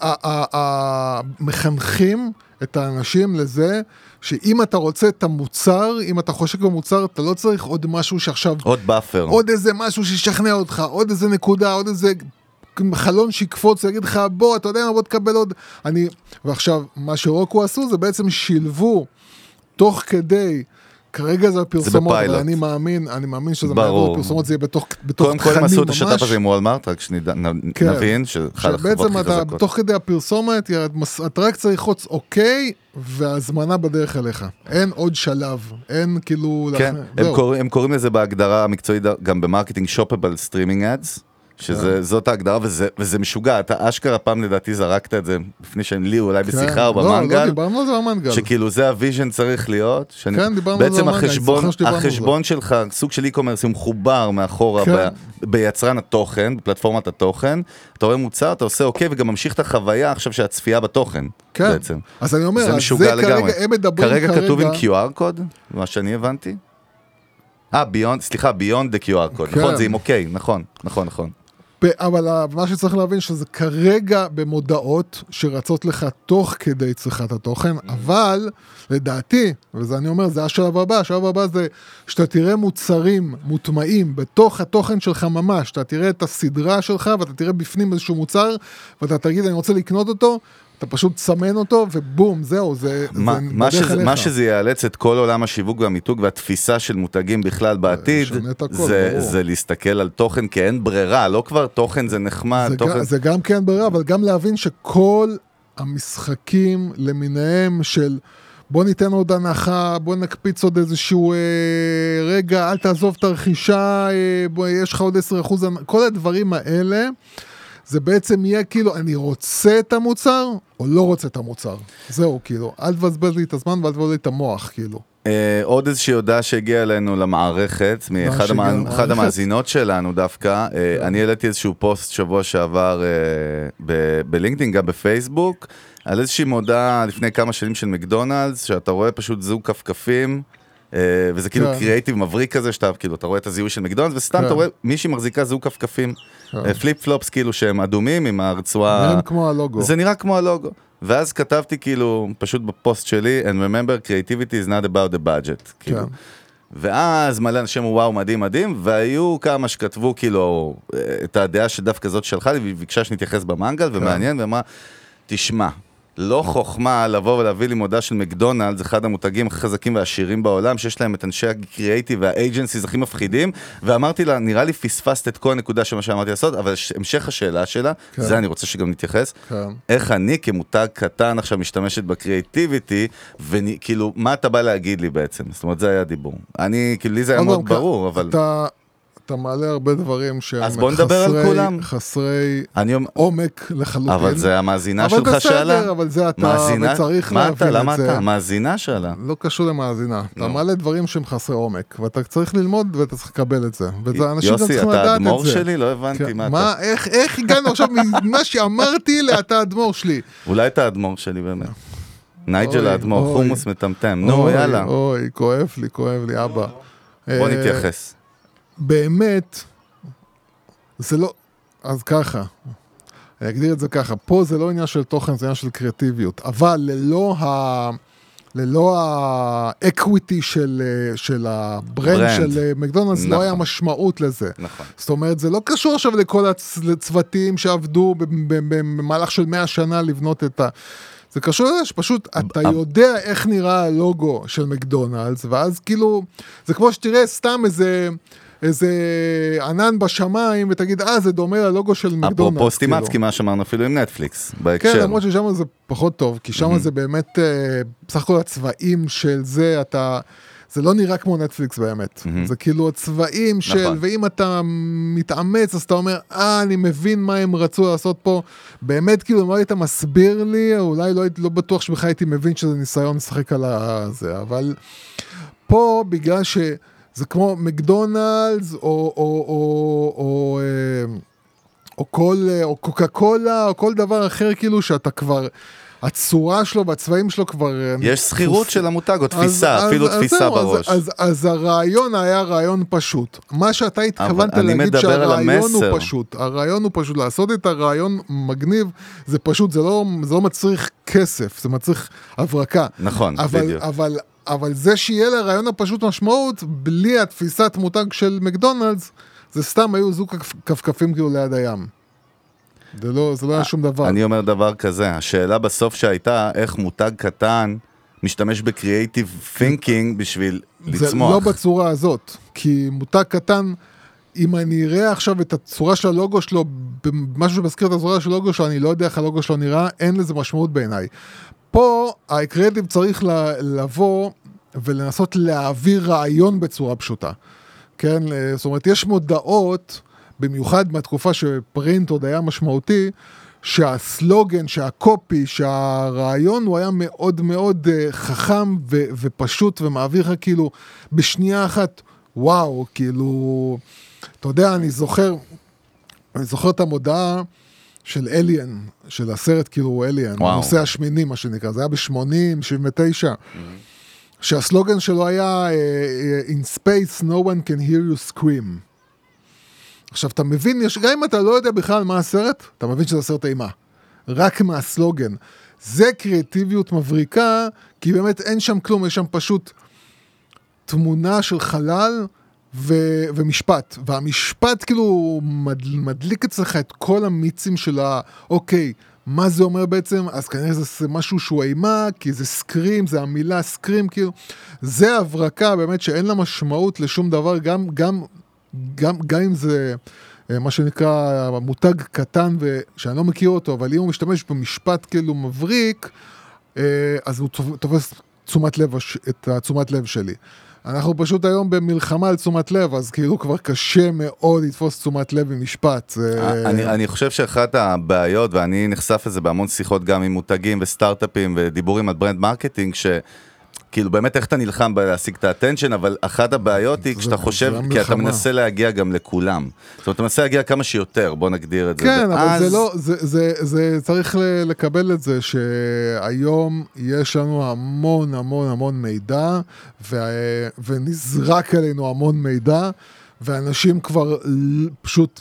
מחנכים את האנשים לזה שאם אתה רוצה את המוצר, אם אתה חושק במוצר, אתה לא צריך עוד משהו שעכשיו, עוד buffer. עוד איזה משהו שישכנע אותך, עוד איזה נקודה, עוד איזה חלון שיקפוץ ויגיד לך, בוא, אתה יודע מה, בוא תקבל עוד. אני, ועכשיו, מה שרוקו עשו זה בעצם שילבו תוך כדי. כרגע זה הפרסומות, אבל. אני מאמין, אני מאמין שזה. מעבר לפרסומות, זה יהיה בתוך, בתוך קודם תכנים כל ממש. הם עשו את השת"פ הזה עם וולמארט, רק שנבין, כן. שבעצם אתה. תוך כדי הפרסומת, אתה רק צריך ללחוץ אוקיי, והזמנה בדרך אליך. אין עוד שלב, אין כאילו... כן, הם קוראים לזה בהגדרה המקצועית גם ב marketing shoppable streaming ads. כן. שזאת ההגדרה וזה, וזה משוגע, אתה אשכרה פעם לדעתי זרקת את זה לפני שהם לי אולי בשיחה או כן. לא, לא, במנגל, דיברנו על זה במנגל. שכאילו זה ה vision צריך להיות, שאני, כן, דיברנו על זה בעצם במנגל, אני החשבון, זה. החשבון שלך, סוג של e-commerce, הוא מחובר מאחורה כן. ב, ביצרן התוכן, בפלטפורמת התוכן, אתה רואה מוצר, אתה עושה אוקיי וגם ממשיך את החוויה עכשיו של הצפייה בתוכן, כן. בעצם. אז אני אומר, זה אז משוגע זה לגמרי. כרגע, הם מדברים כרגע כרגע... כתוב עם QR קוד, מה שאני הבנתי. אה, ביונד, סליחה, ביונד דה QR קוד, כן. נכון, זה עם אוקיי, נכון, נכון, נכון. אבל מה שצריך להבין שזה כרגע במודעות שרצות לך תוך כדי צריכת התוכן, אבל לדעתי, וזה אני אומר, זה השלב הבא, השלב הבא זה שאתה תראה מוצרים מוטמעים בתוך התוכן שלך ממש, אתה תראה את הסדרה שלך ואתה תראה בפנים איזשהו מוצר, ואתה תגיד אני רוצה לקנות אותו, אתה פשוט תסמן אותו ובום, זהו, זה, מה, זה מה, שזה. מה שזה יאלץ את כל עולם השיווק והמיתוג והתפיסה של מותגים בכלל בעתיד, הכל, זה, ברור. זה להסתכל על תוכן כי אין ברירה, לא כבר תוכן זה נחמד, זה, תוכן... גם, זה גם כן ברירה, אבל גם להבין שכל המשחקים למיניהם של בוא ניתן עוד הנחה, בוא נקפיץ עוד איזשהו אה, רגע, אל תעזוב את הרכישה, אה, בוא, יש לך עוד 10 אחוז, כל הדברים האלה, זה בעצם יהיה כאילו, אני רוצה את המוצר או לא רוצה את המוצר. זהו, כאילו, אל תבזבז לי את הזמן ואל תבזבז לי את המוח, כאילו. אה, עוד איזושהי הודעה שהגיעה אלינו למערכת, מאחד. למערכת? אחד המאזינות שלנו דווקא, אה, אני העליתי איזשהו פוסט שבוע שעבר אה, ב- בלינקדאין, גם בפייסבוק, על איזושהי מודעה לפני כמה שנים של מקדונלדס, שאתה רואה פשוט זוג כפכפים. אה, וזה כאילו כן. קריאייטיב מבריק כזה, שאתה כאילו, אתה רואה את הזיהוי של מקדונלדס, וסתם כן. אתה רואה מישהי מחזיקה זוג כפכפים, כן. אה, flip flops כאילו שהם אדומים עם הרצועה. זה נראה כמו הלוגו. ואז כתבתי כאילו, פשוט בפוסט שלי, and remember, creativity is not about the budget. כאילו. כן. ואז מלא אנשים וואו, מדהים, מדהים, והיו כמה שכתבו כאילו אה, את הדעה שדווקא זאת שלחה לי, והיא ביקשה שנתייחס במנגל, כן. ומעניין, ואמרה, תשמע, לא חוכמה לבוא ולהביא לי מודעה של מקדונלדס, אחד המותגים הכי חזקים והעשירים בעולם, שיש להם את אנשי הקריאייטיב והאג'נסיז הכי מפחידים, ואמרתי לה, נראה לי פספסת את כל הנקודה של מה שאמרתי לעשות, אבל המשך השאלה שלה, כן. זה אני רוצה שגם נתייחס, כן. איך אני כמותג קטן עכשיו משתמשת בקריאיטיביטי, וכאילו, מה אתה בא להגיד לי בעצם? זאת אומרת, זה היה הדיבור. אני, כאילו, לי זה היה מאוד ברור, אבל... אתה, אתה מעלה הרבה דברים שהם אז בוא נדבר על חסרי- כולם. חסרי אני. עומק לחלוטין. אבל זה המאזינה אבל שלך בסדר, שאלה. אבל זה אתה, מאזינה? וצריך מה להבין אתה? את למה זה. אתה? המאזינה שאלה. לא קשור למאזינה, אתה נו. מעלה דברים שהם חסרי עומק, ואתה צריך ללמוד ואתה צריך לקבל את זה. וזה אנשים גם יוסי, צריכים אתה לדעת את זה. האדמו"ר שלי? לא הבנתי כן, מה אתה. מה, איך, איך הגענו עכשיו ממה שאמרתי לאתה האדמור שלי? אולי אתה האדמו"ר שלי באמת. נייג'ל האדמו"ר. חומוס מטמטם. נו, יאללה. אוי, כואב לי, כואב לי, אבא. בוא אה, נתייחס. באמת, זה לא, אז ככה, אני אגדיר את זה ככה, פה זה לא עניין של תוכן, זה עניין של קריאטיביות, אבל ללא ה... ללא האקוויטי של, של ה brand brand. של מקדונלדס, לא נכון. היה משמעות לזה. נכון. זאת אומרת, זה לא קשור עכשיו לכל הצוותים שעבדו במהלך של 100 שנה לבנות את ה... זה קשור לזה שפשוט אתה יודע איך נראה הלוגו של מקדונלדס, ואז כאילו, זה כמו שתראה סתם איזה... איזה ענן בשמיים ותגיד אה זה דומה ללוגו של מקדונלדס. אפרופו כאילו. סטימצקי, מה שאמרנו אפילו עם נטפליקס, בהקשר. כן, למרות ששם זה פחות טוב, כי שם זה באמת, אה, בסך הכל הצבעים של זה, אתה... זה לא נראה כמו נטפליקס באמת, זה כאילו הצבעים של, נכון. ואם אתה מתאמץ אז אתה אומר, אה, אני מבין מה הם רצו לעשות פה, באמת כאילו אם לא היית מסביר לי, אולי לא, לא בטוח שבכלל הייתי מבין שזה ניסיון לשחק על הזה, אבל פה בגלל שזה כמו מקדונלדס, או, או, או, או, אה, או כל, אה, או קוקה קולה, או כל דבר אחר כאילו שאתה כבר, הצורה שלו והצבעים שלו כבר... אה, יש שכירות של המותג, או אז- תפיסה, אז- אפילו אז תפיסה אז- בראש. אז, אז הרעיון היה רעיון פשוט. מה שאתה התכוונת להגיד שהרעיון הוא. פשוט. הרעיון הוא פשוט, לעשות את הרעיון מגניב, זה פשוט, זה לא, זה לא מצריך כסף, זה מצריך הברקה. נכון, אבל, בדיוק. אבל, אבל זה שיהיה לרעיון הפשוט משמעות, בלי התפיסת מותג של מקדונלדס, זה סתם היו זוג כפ- כפכפים כאילו ליד הים. זה לא, זה לא היה שום דבר. אני אומר דבר כזה, השאלה בסוף שהייתה, איך מותג קטן משתמש בקריאייטיב תינקינג בשביל זה לצמוח. לא בצורה הזאת, כי מותג קטן, אם אני אראה עכשיו את הצורה של הלוגו שלו, במשהו שמזכיר את הצורה של הלוגו שלו, אני לא יודע איך הלוגו שלו נראה, אין לזה משמעות בעיניי. פה הקריאטיב צריך לבוא ולנסות להעביר רעיון בצורה פשוטה. כן, זאת אומרת, יש מודעות, במיוחד מהתקופה שפרינט עוד היה משמעותי, שהסלוגן, שהקופי, שהרעיון הוא היה מאוד מאוד אה, חכם ו- ופשוט ומעביר לך כאילו בשנייה אחת, וואו, כאילו, אתה יודע, אני זוכר, אני זוכר את המודעה של אליאן, של הסרט כאילו אליאן. הנושא השמיני מה שנקרא, זה היה ב-80, 79. שהסלוגן שלו היה אה, אה, In space no one can hear you scream. עכשיו אתה מבין, יש, גם אם אתה לא יודע בכלל מה הסרט, אתה מבין שזה סרט אימה. רק מהסלוגן. זה קריאטיביות מבריקה, כי באמת אין שם כלום, יש שם פשוט תמונה של חלל ו- ומשפט. והמשפט כאילו מד- מדליק אצלך את כל המיצים של ה... אוקיי, מה זה אומר בעצם? אז כנראה זה משהו שהוא אימה, כי זה סקרים, זה המילה סקרים, כאילו. זה הברקה באמת שאין לה משמעות לשום דבר, גם, גם, גם, גם אם זה אה, מה שנקרא מותג קטן ושאני לא מכיר אותו, אבל אם הוא משתמש במשפט כאילו מבריק, אה, אז הוא תופ- תופס תשומת לב, את התשומת לב שלי. אנחנו פשוט היום במלחמה על תשומת לב, אז כאילו כבר קשה מאוד לתפוס תשומת לב במשפט. זה- אני, אני חושב שאחת הבעיות, ואני נחשף לזה בהמון שיחות גם עם מותגים וסטארט-אפים ודיבורים על brand marketing, ש... כאילו באמת איך אתה נלחם בלהשיג את האטנשן, אבל אחת הבעיות היא כשאתה חושב, כי אתה. מנסה להגיע גם לכולם. זאת אומרת, אתה מנסה להגיע כמה שיותר, בוא נגדיר את זה. כן, אבל זה לא, זה, צריך לקבל את זה שהיום יש לנו המון המון המון מידע ונזרק עלינו המון מידע ואנשים כבר פשוט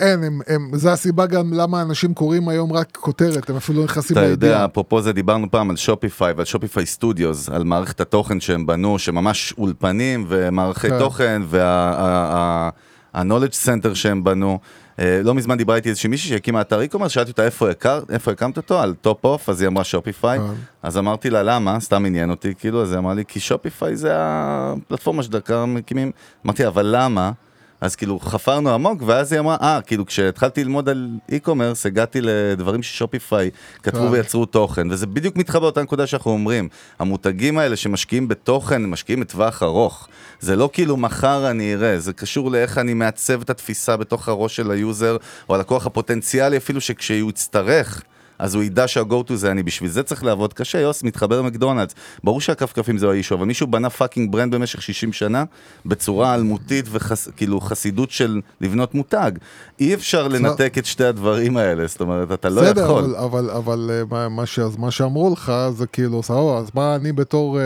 אין, הם, הם, זה הסיבה גם למה אנשים קוראים היום רק כותרת, הם אפילו לא נכנסים אתה יודע, לידיעה. אפרופו זה דיברנו פעם על Shopify ועל Shopify Studios, על מערכת התוכן שהם בנו, שממש אולפנים ומערכי כן. תוכן וה-knowledge center שהם בנו. אה, לא מזמן דיברה איתי איזושהי מישהי שהקימה אתר e-commerce, שאלתי אותה איפה, הכר, איפה הקמת אותו, על top of, אז היא אמרה Shopify, כן. אז אמרתי לה למה, סתם עניין אותי, כאילו, אז היא אמרה לי, כי Shopify זה הפלטפורמה שדרכה מקימים, אמרתי, אבל למה? אז כאילו חפרנו עמוק, ואז היא אמרה, אה, כאילו כשהתחלתי ללמוד על e-commerce, הגעתי לדברים ש Shopify כתבו כן. ויצרו תוכן, וזה בדיוק מתחבר לאותה נקודה שאנחנו אומרים. המותגים האלה שמשקיעים בתוכן, משקיעים לטווח ארוך. זה לא כאילו מחר אני אראה, זה קשור לאיך אני מעצב את התפיסה בתוך הראש של ה user, או הלקוח הפוטנציאלי אפילו שכשהוא יצטרך. אז הוא ידע שה-go to זה אני, בשביל זה צריך לעבוד קשה, יוס מתחבר למקדונלדס. ברור שהכפכפים זה לא ה issue, אבל מישהו בנה fucking brand במשך 60 שנה, בצורה אלמותית וכאילו יסודות של לבנות מותג. אי אפשר לנתק את שתי הדברים האלה, זאת אומרת, אתה לא בסדר, יכול. אבל, אבל, אבל אה, מה, מה, ש, מה שאמרו לך זה כאילו, סבבה, אז מה אני בתור אה,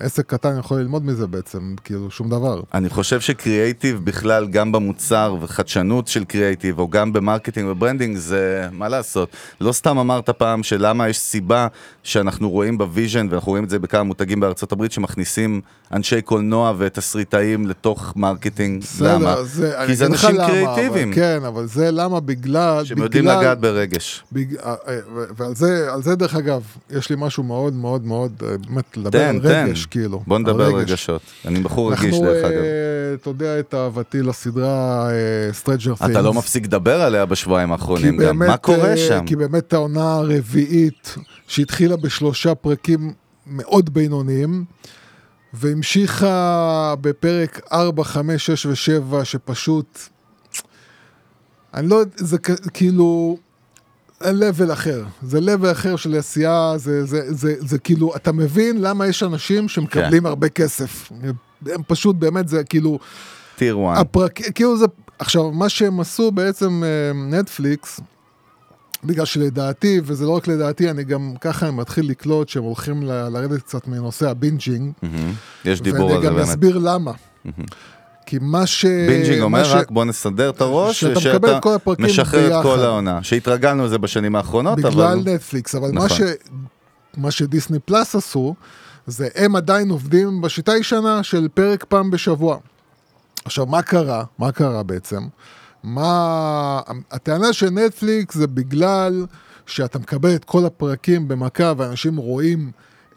עסק קטן יכול ללמוד מזה בעצם? כאילו, שום דבר. אני חושב שקריאייטיב בכלל, גם במוצר וחדשנות של קריאייטיב, או גם ב marketing ו branding, זה מה לעשות. לא סתם אמרת פעם שלמה יש סיבה שאנחנו רואים ב vision, ואנחנו רואים את זה בכמה מותגים בארצות הברית, שמכניסים אנשי קולנוע ותסריטאים לתוך marketing. למה? זה, כי זה אנשים למה, קריאייטיביים, אבל, כן, אבל זה למה בגלל... שהם יודעים לגעת ברגש. בג... אה, אה, ועל זה, זה דרך אגב, יש לי משהו מאוד מאוד מאוד, אה, באמת, לדבר תן, על תן. רגש, כאילו. בוא נדבר על רגש. רגשות. אני בחור רגיש, דרך אגב. אתה יודע את אהבתי לסדרה Stranger Things. אתה לא מפסיק לדבר עליה בשבועיים האחרונים גם. באמת, מה קורה שם? כי באמת העונה הרביעית, שהתחילה בשלושה פרקים מאוד בינוניים, והמשיכה בפרק 4, 5, 6 ו-7, שפשוט... אני לא יודע, זה כאילו... level אחר, זה level אחר של עשייה, זה, זה, זה, זה כאילו, אתה מבין למה יש אנשים שמקבלים כן. הרבה כסף. הם פשוט, באמת, זה כאילו, tier 1. הפרק, כאילו זה, עכשיו, מה שהם עשו בעצם אה, נטפליקס, בגלל שלדעתי, וזה לא רק לדעתי, אני גם ככה מתחיל לקלוט שהם הולכים ל- לרדת קצת מנושא ה binging, מהמם. יש דיבור על ואני זה גם באמת. אסביר למה. כי מה ש... binging מה אומר ש- רק בוא נסדר את הראש, שאתה מקבל את כל הפרקים משחרר את כל ביחד. העונה. שהתרגלנו לזה בשנים האחרונות, בגלל אבל... נטפליקס, אבל מה, נכון. ש... מה ש Disney Plus עשו, זה הם עדיין עובדים בשיטה הישנה של פרק פעם בשבוע. עכשיו, מה קרה? מה קרה בעצם? מה... הטענה של נטפליקס זה בגלל שאתה מקבל את כל הפרקים במכה ואנשים רואים...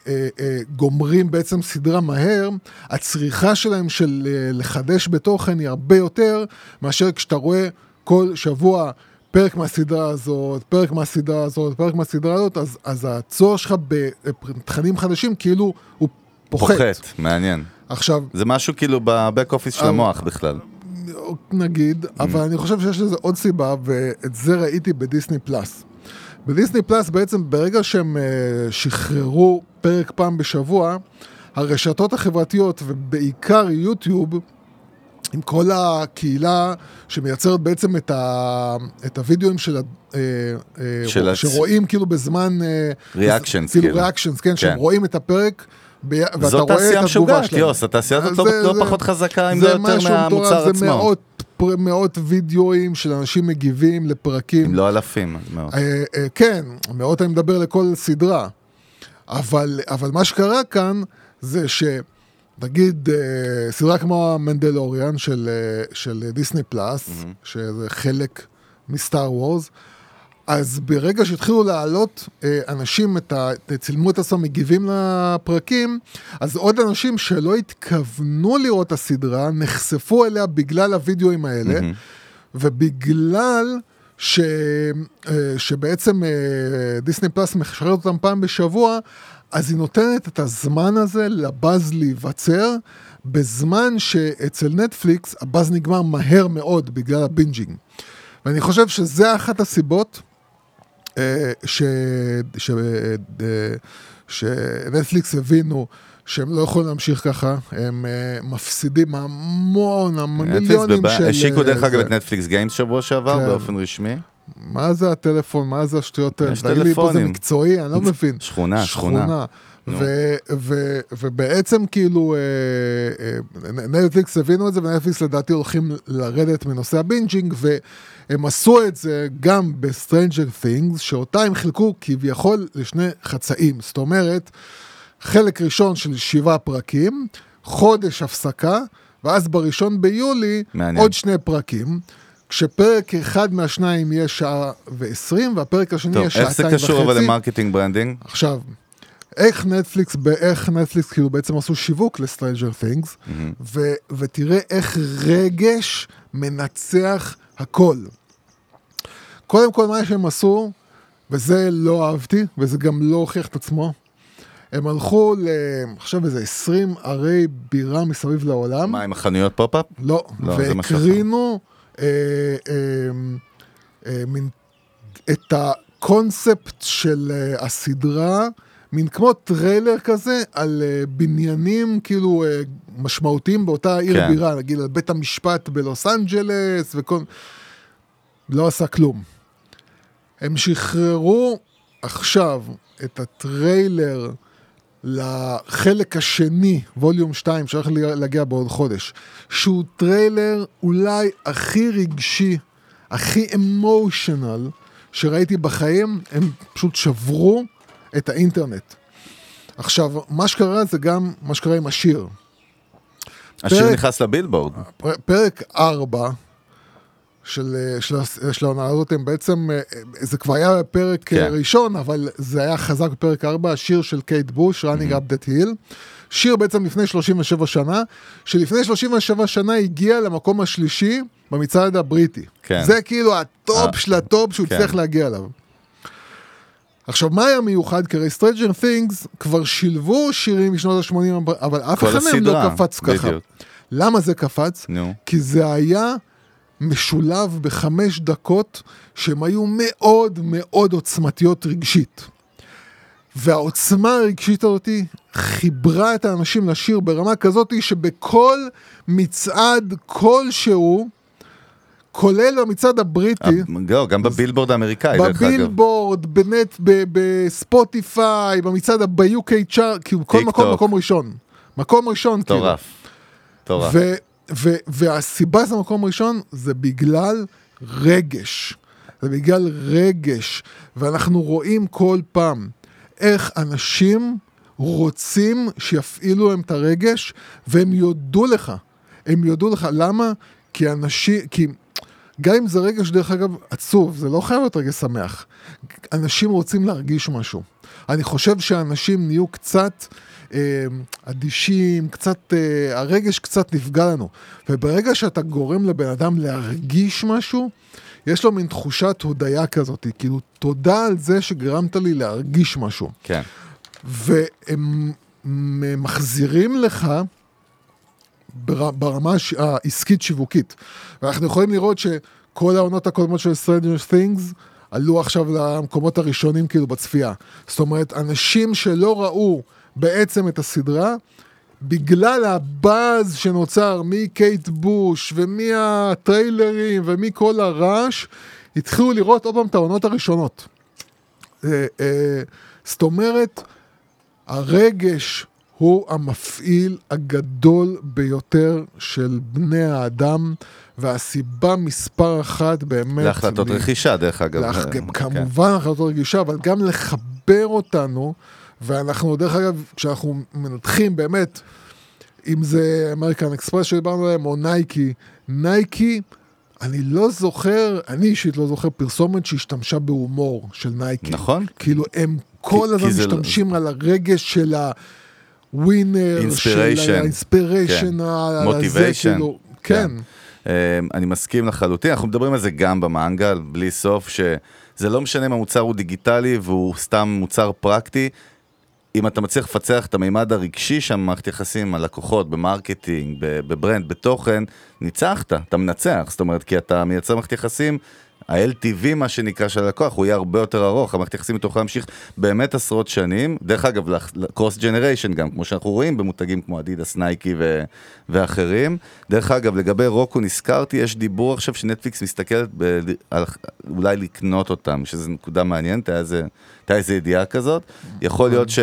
אה, אה, גומרים בעצם סדרה מהר, הצריכה שלהם של אה, לחדש בתוכן היא הרבה יותר מאשר כשאתה רואה כל שבוע פרק מהסדרה הזאת, פרק מהסדרה הזאת, פרק מהסדרה הזאת, אז, אז הצורך שלך בתכנים חדשים כאילו הוא פוחת. פוחת, מעניין. עכשיו, זה משהו כאילו בבק אופיס של המוח בכלל. נגיד, Mm. אבל אני חושב שיש לזה עוד סיבה, ואת זה ראיתי בדיסני פלאס. בדיסני פלאס בעצם ברגע שהם אה, שחררו פרק פעם בשבוע, הרשתות החברתיות ובעיקר יוטיוב, עם כל הקהילה שמייצרת בעצם את, ה, את הוידאוים של, ה- אה, אה, של הצ- שרואים כאילו בזמן... Reactions, כאילו כאילו. ריאקשנס, כן, שהם כן. רואים את הפרק. ב- ואתה זאת רואה את תעשייה התגובה משוגעת, שלהם. יוס, התעשייה הזאת לא- זה- לא זה- פחות חזקה, אם זה לא יותר מהמוצר זה עצמו. מאות, פר- מאות וידאוים של אנשים מגיבים לפרקים. אם לא אלפים, אז מאוד. אה, אה, כן, מאות אני מדבר לכל סדרה. אבל, אבל מה שקרה כאן זה שנגיד אה, סדרה כמו המנדלוריאן של, אה, של דיסני פלאס, שזה חלק מסטאר וורס, אז ברגע שהתחילו לעלות אה, אנשים, את ה, צילמו את עצמם מגיבים לפרקים, אז עוד אנשים שלא התכוונו לראות את הסדרה, נחשפו אליה בגלל הוידאוים האלה, ובגלל ש, אה, שבעצם אה, Disney Plus משחררת אותם פעם בשבוע, אז היא נותנת את הזמן הזה לבאז להיווצר, בזמן שאצל נטפליקס הבאז נגמר מהר מאוד בגלל ה binging. ואני חושב שזה אחת הסיבות שנטפליקס הבינו שהם לא יכולים להמשיך ככה, הם אה, מפסידים המון, המון נטפליקס מיליונים בב- של... השיקו דרך אה, אגב. את Netflix Games שבוע שעבר כן. באופן רשמי. מה זה הטלפון, מה זה השטויות האלה? יש תגיד לי פה זה. מקצועי, אני לא מבין. שכונה, שכונה. ו- ו- ובעצם כאילו אה, אה, נטפליקס הבינו את זה, ונטפליקס לדעתי הולכים לרדת מנושא ה binging, והם עשו את זה גם ב-Stranger Things, שאותה הם חילקו כביכול לשני חצאים. זאת אומרת, חלק ראשון של שבעה פרקים, חודש הפסקה, ואז בראשון ביולי מעניין. עוד שני פרקים. כשפרק אחד מהשניים יהיה שעה ועשרים, והפרק השני טוב, יהיה איך שעתיים זה וחצי. קשור אבל ל marketing branding? עכשיו, איך נטפליקס, באיך נטפליקס כאילו בעצם עשו שיווק ל Stranger Things, ו- ותראה איך רגש מנצח הכל. קודם כל מה שהם עשו, וזה לא אהבתי, וזה גם לא הוכיח את עצמו, הם הלכו ל... עכשיו איזה 20 ערי בירה מסביב לעולם. מה עם החנויות pop-up? לא, לא. והקרינו אה, אה, אה, מין, את הקונספט של אה, הסדרה, מין כמו טריילר כזה, על אה, בניינים כאילו אה, משמעותיים באותה עיר כן. בירה, נגיד על בית המשפט בלוס אנג'לס וכל... לא עשה כלום. הם שחררו עכשיו את הטריילר לחלק השני, volume 2, שהולך להגיע בעוד חודש, שהוא טריילר אולי הכי רגשי, הכי emotional שראיתי בחיים, הם פשוט שברו את האינטרנט. עכשיו, מה שקרה זה גם מה שקרה עם השיר. השיר פרק- נכנס לבילבורד. פר- פרק 4 של, אה, של, הס- של העונה הזאת, הם בעצם, אה, זה כבר היה בפרק כן. ראשון, אבל זה היה חזק בפרק 4, השיר של קייט בוש, running up that hill. שיר בעצם לפני 37 שנה, שלפני 37 שנה הגיע למקום השלישי במצעד הבריטי. כן. זה כאילו הטופ אה, של הטופ שהוא כן. הצליח להגיע אליו. עכשיו, מה היה מיוחד? כי הרי Stranger Things כבר שילבו שירים משנות ה-80, אבל אף אחד מהם לא קפץ ככה. בדיוק. למה זה קפץ? נו. כי זה היה משולב בחמש דקות שהן היו מאוד מאוד עוצמתיות רגשית. והעוצמה הרגשית הזאתי חיברה את האנשים לשיר ברמה כזאת שבכל מצעד כלשהו, כולל במצעד הבריטי, לא, גם בבילבורד האמריקאי, דרך אגב. בבילבורד, בנט, ב- בספוטיפיי, במצעד ב-UK צ'ארט, כאילו כל מקום. מקום ראשון. מקום ראשון, כאילו. מטורף. מטורף. והסיבה זה מקום ראשון זה בגלל רגש. זה בגלל רגש. ואנחנו רואים כל פעם איך אנשים רוצים שיפעילו להם את הרגש, והם יודו לך. הם יודו לך. למה? כי אנשים... כי... גם אם זה רגש, דרך אגב, עצוב, זה לא חייב להיות רגש שמח. אנשים רוצים להרגיש משהו. אני חושב שאנשים נהיו קצת אה, אדישים, קצת, אה, הרגש קצת נפגע לנו. וברגע שאתה גורם לבן אדם להרגיש משהו, יש לו מין תחושת הודיה כזאת, כאילו, תודה על זה שגרמת לי להרגיש משהו. כן. והם מחזירים לך ברמה הש- העסקית-שיווקית. ואנחנו יכולים לראות שכל העונות הקודמות של Stranger Things עלו עכשיו למקומות הראשונים כאילו בצפייה. זאת אומרת, אנשים שלא ראו בעצם את הסדרה, בגלל הבאז שנוצר מקייט בוש ומהטריילרים ומכל הרעש, התחילו לראות עוד פעם את העונות הראשונות. אה, אה, זאת אומרת, הרגש הוא המפעיל הגדול ביותר של בני האדם, והסיבה מספר אחת באמת... להחלטות ל- רכישה, דרך אגב. לאח... אה, כן. כמובן החלטות רכישה, אבל גם לחבר אותנו, ואנחנו, דרך אגב, כשאנחנו מנתחים באמת, אם זה אמריקן אקספרס שדיברנו עליהם, או נייקי, נייקי, אני לא זוכר, אני אישית לא זוכר פרסומת שהשתמשה בהומור של נייקי. נכון. כאילו, הם כל כי הזמן לא- משתמשים על הרגש של ה winner, של. ה inspiration, כן. הזה, Motivation. כאילו, כן. אה, אני מסכים לחלוטין, אנחנו מדברים על זה גם במנגל, בלי סוף, שזה לא משנה אם המוצר הוא דיגיטלי והוא סתם מוצר פרקטי, אם אתה מצליח לפצח את המימד הרגשי שם במערכת יחסים עם הלקוחות, ב marketing, ב brand, בתוכן, ניצחת, אתה מנצח, זאת אומרת, כי אתה מייצר מערכת יחסים, ה-LTV מה שנקרא של הלקוח, הוא יהיה הרבה יותר ארוך, המערכת יחסים מתוכה להמשיך באמת עשרות שנים, דרך אגב, cross generation גם, כמו שאנחנו רואים במותגים כמו אדידס, נייקי ו- ואחרים. דרך אגב, לגבי רוקו נזכרתי, יש דיבור עכשיו שנטפליקס מסתכלת ב- על אולי לקנות אותם, שזו נקודה מעניינת, הייתה איזה ידיעה כזאת, יכול להיות ש...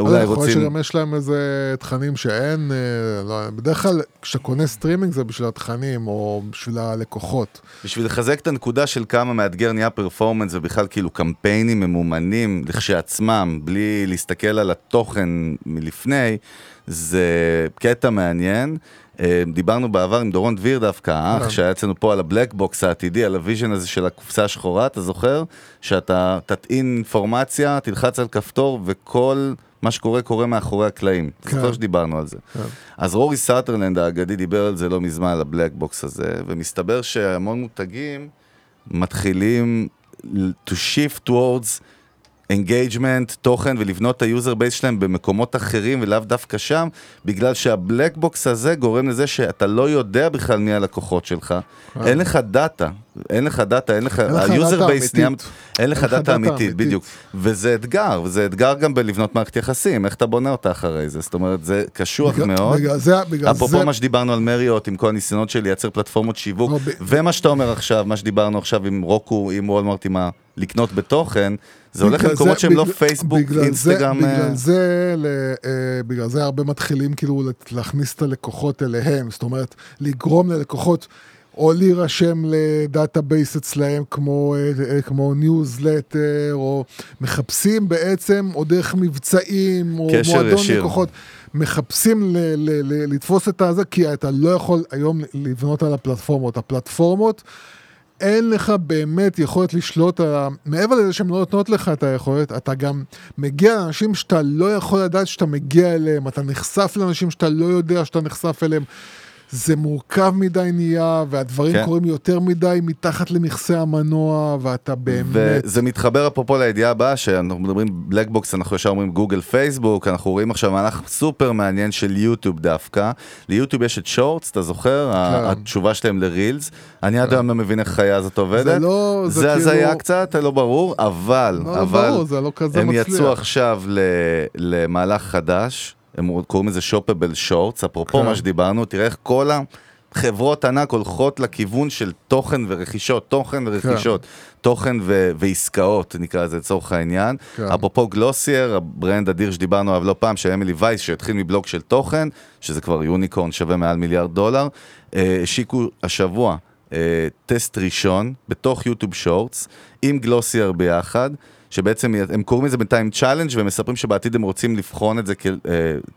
אולי אולי יכול להיות רוצים... שגם יש להם איזה תכנים שאין, אה, לא, בדרך כלל כשאתה קונה סטרימינג זה בשביל התכנים או בשביל הלקוחות. בשביל לחזק את הנקודה של כמה מאתגר נהיה performance ובכלל כאילו קמפיינים ממומנים לכשעצמם, בלי להסתכל על התוכן מלפני, זה קטע מעניין. אה, דיברנו בעבר עם דורון דביר דווקא, האח כן. שהיה אצלנו פה על ה black box העתידי, על ה vision הזה של הקופסה השחורה, אתה זוכר? שאתה תטעין אינפורמציה, תלחץ על כפתור וכל מה שקורה קורה מאחורי הקלעים. כן. זוכר שדיברנו על זה. אז רורי סאטרלנד האגדי דיבר על זה לא מזמן, על ה black box הזה, ומסתבר שהמון מותגים מתחילים to shift towards engagement, תוכן, ולבנות את ה user base שלהם במקומות אחרים ולאו דווקא שם, בגלל שה black box הזה גורם לזה שאתה לא יודע בכלל מי הלקוחות שלך. אין לך data, אין לך data, אין לך, ה user base נהיה. אין לך data אמיתית. בדיוק. וזה אתגר, וזה אתגר גם בלבנות מערכת יחסים, איך אתה בונה אותה אחרי זה, זאת אומרת, זה קשוח מאוד. אפרופו מה שדיברנו על מריוט, עם כל הניסיונות של לייצר פלטפורמות שיווק, לא, ומה שאתה אומר עכשיו, מה שדיברנו עכשיו עם רוקו, עם וולמרט, עם ה... לקנות בתוכן, זה הולך למקומות זה- שהם לא פייסבוק, בגלל זה- אינסטגרם. אה, בגלל זה, ל- אה, בגלל זה הרבה מתחילים כאילו להכניס את הלקוחות אליהם, זאת אומרת, לגרום ללקוחות או להירשם ל database אצלהם כמו, אה, אה, כמו ניוזלטר, או מחפשים בעצם, או דרך מבצעים, או מועדון ישיר. לקוחות. מחפשים ל- ל- ל- לתפוס את הזה, כי אתה לא יכול היום לבנות על הפלטפורמות. הפלטפורמות, אין לך באמת יכולת לשלוט ה... מעבר לזה שהן לא נותנות לך את היכולת, אתה גם מגיע לאנשים שאתה לא יכול לדעת שאתה מגיע אליהם, אתה נחשף לאנשים שאתה לא יודע שאתה נחשף אליהם. זה מורכב מדי נהיה, והדברים כן. כן. קורים יותר מדי מתחת למכסה המנוע, ואתה באמת... וזה מתחבר אפרופו לידיעה הבאה, שאנחנו מדברים black box, אנחנו ישר אומרים גוגל פייסבוק, אנחנו רואים עכשיו מהלך סופר מעניין של יוטיוב דווקא. ליוטיוב יש את שורטס, אתה זוכר? ה- התשובה שלהם לרילס. אני עד היום לא מבין איך החיה הזאת עובדת. לא- זה זה כאילו- הזיה קצת, לא ברור, אבל, לא, אבל, ברור, זה לא כזה הם מצליח. יצאו עכשיו ל- למהלך חדש, הם קוראים לזה shoppable Shorts, אפרופו כן. מה שדיברנו, תראה איך כל החברות ענק הולכות לכיוון של תוכן ורכישות, תוכן ורכישות, תוכן ו- ועסקאות, נקרא לזה לצורך העניין. כן. אפרופו גלוסייר, ה brand אדיר שדיברנו עליו לא פעם, של אמילי וייס, שהתחיל מבלוג של תוכן, שזה כבר unicorn שווה מעל מיליארד דולר, אה, השיקו השבוע אה, טסט ראשון בתוך יוטיוב שורטס, עם גלוסייר ביחד. שבעצם הם קוראים לזה בינתיים challenge והם מספרים שבעתיד הם רוצים לבחון את זה כ- אה,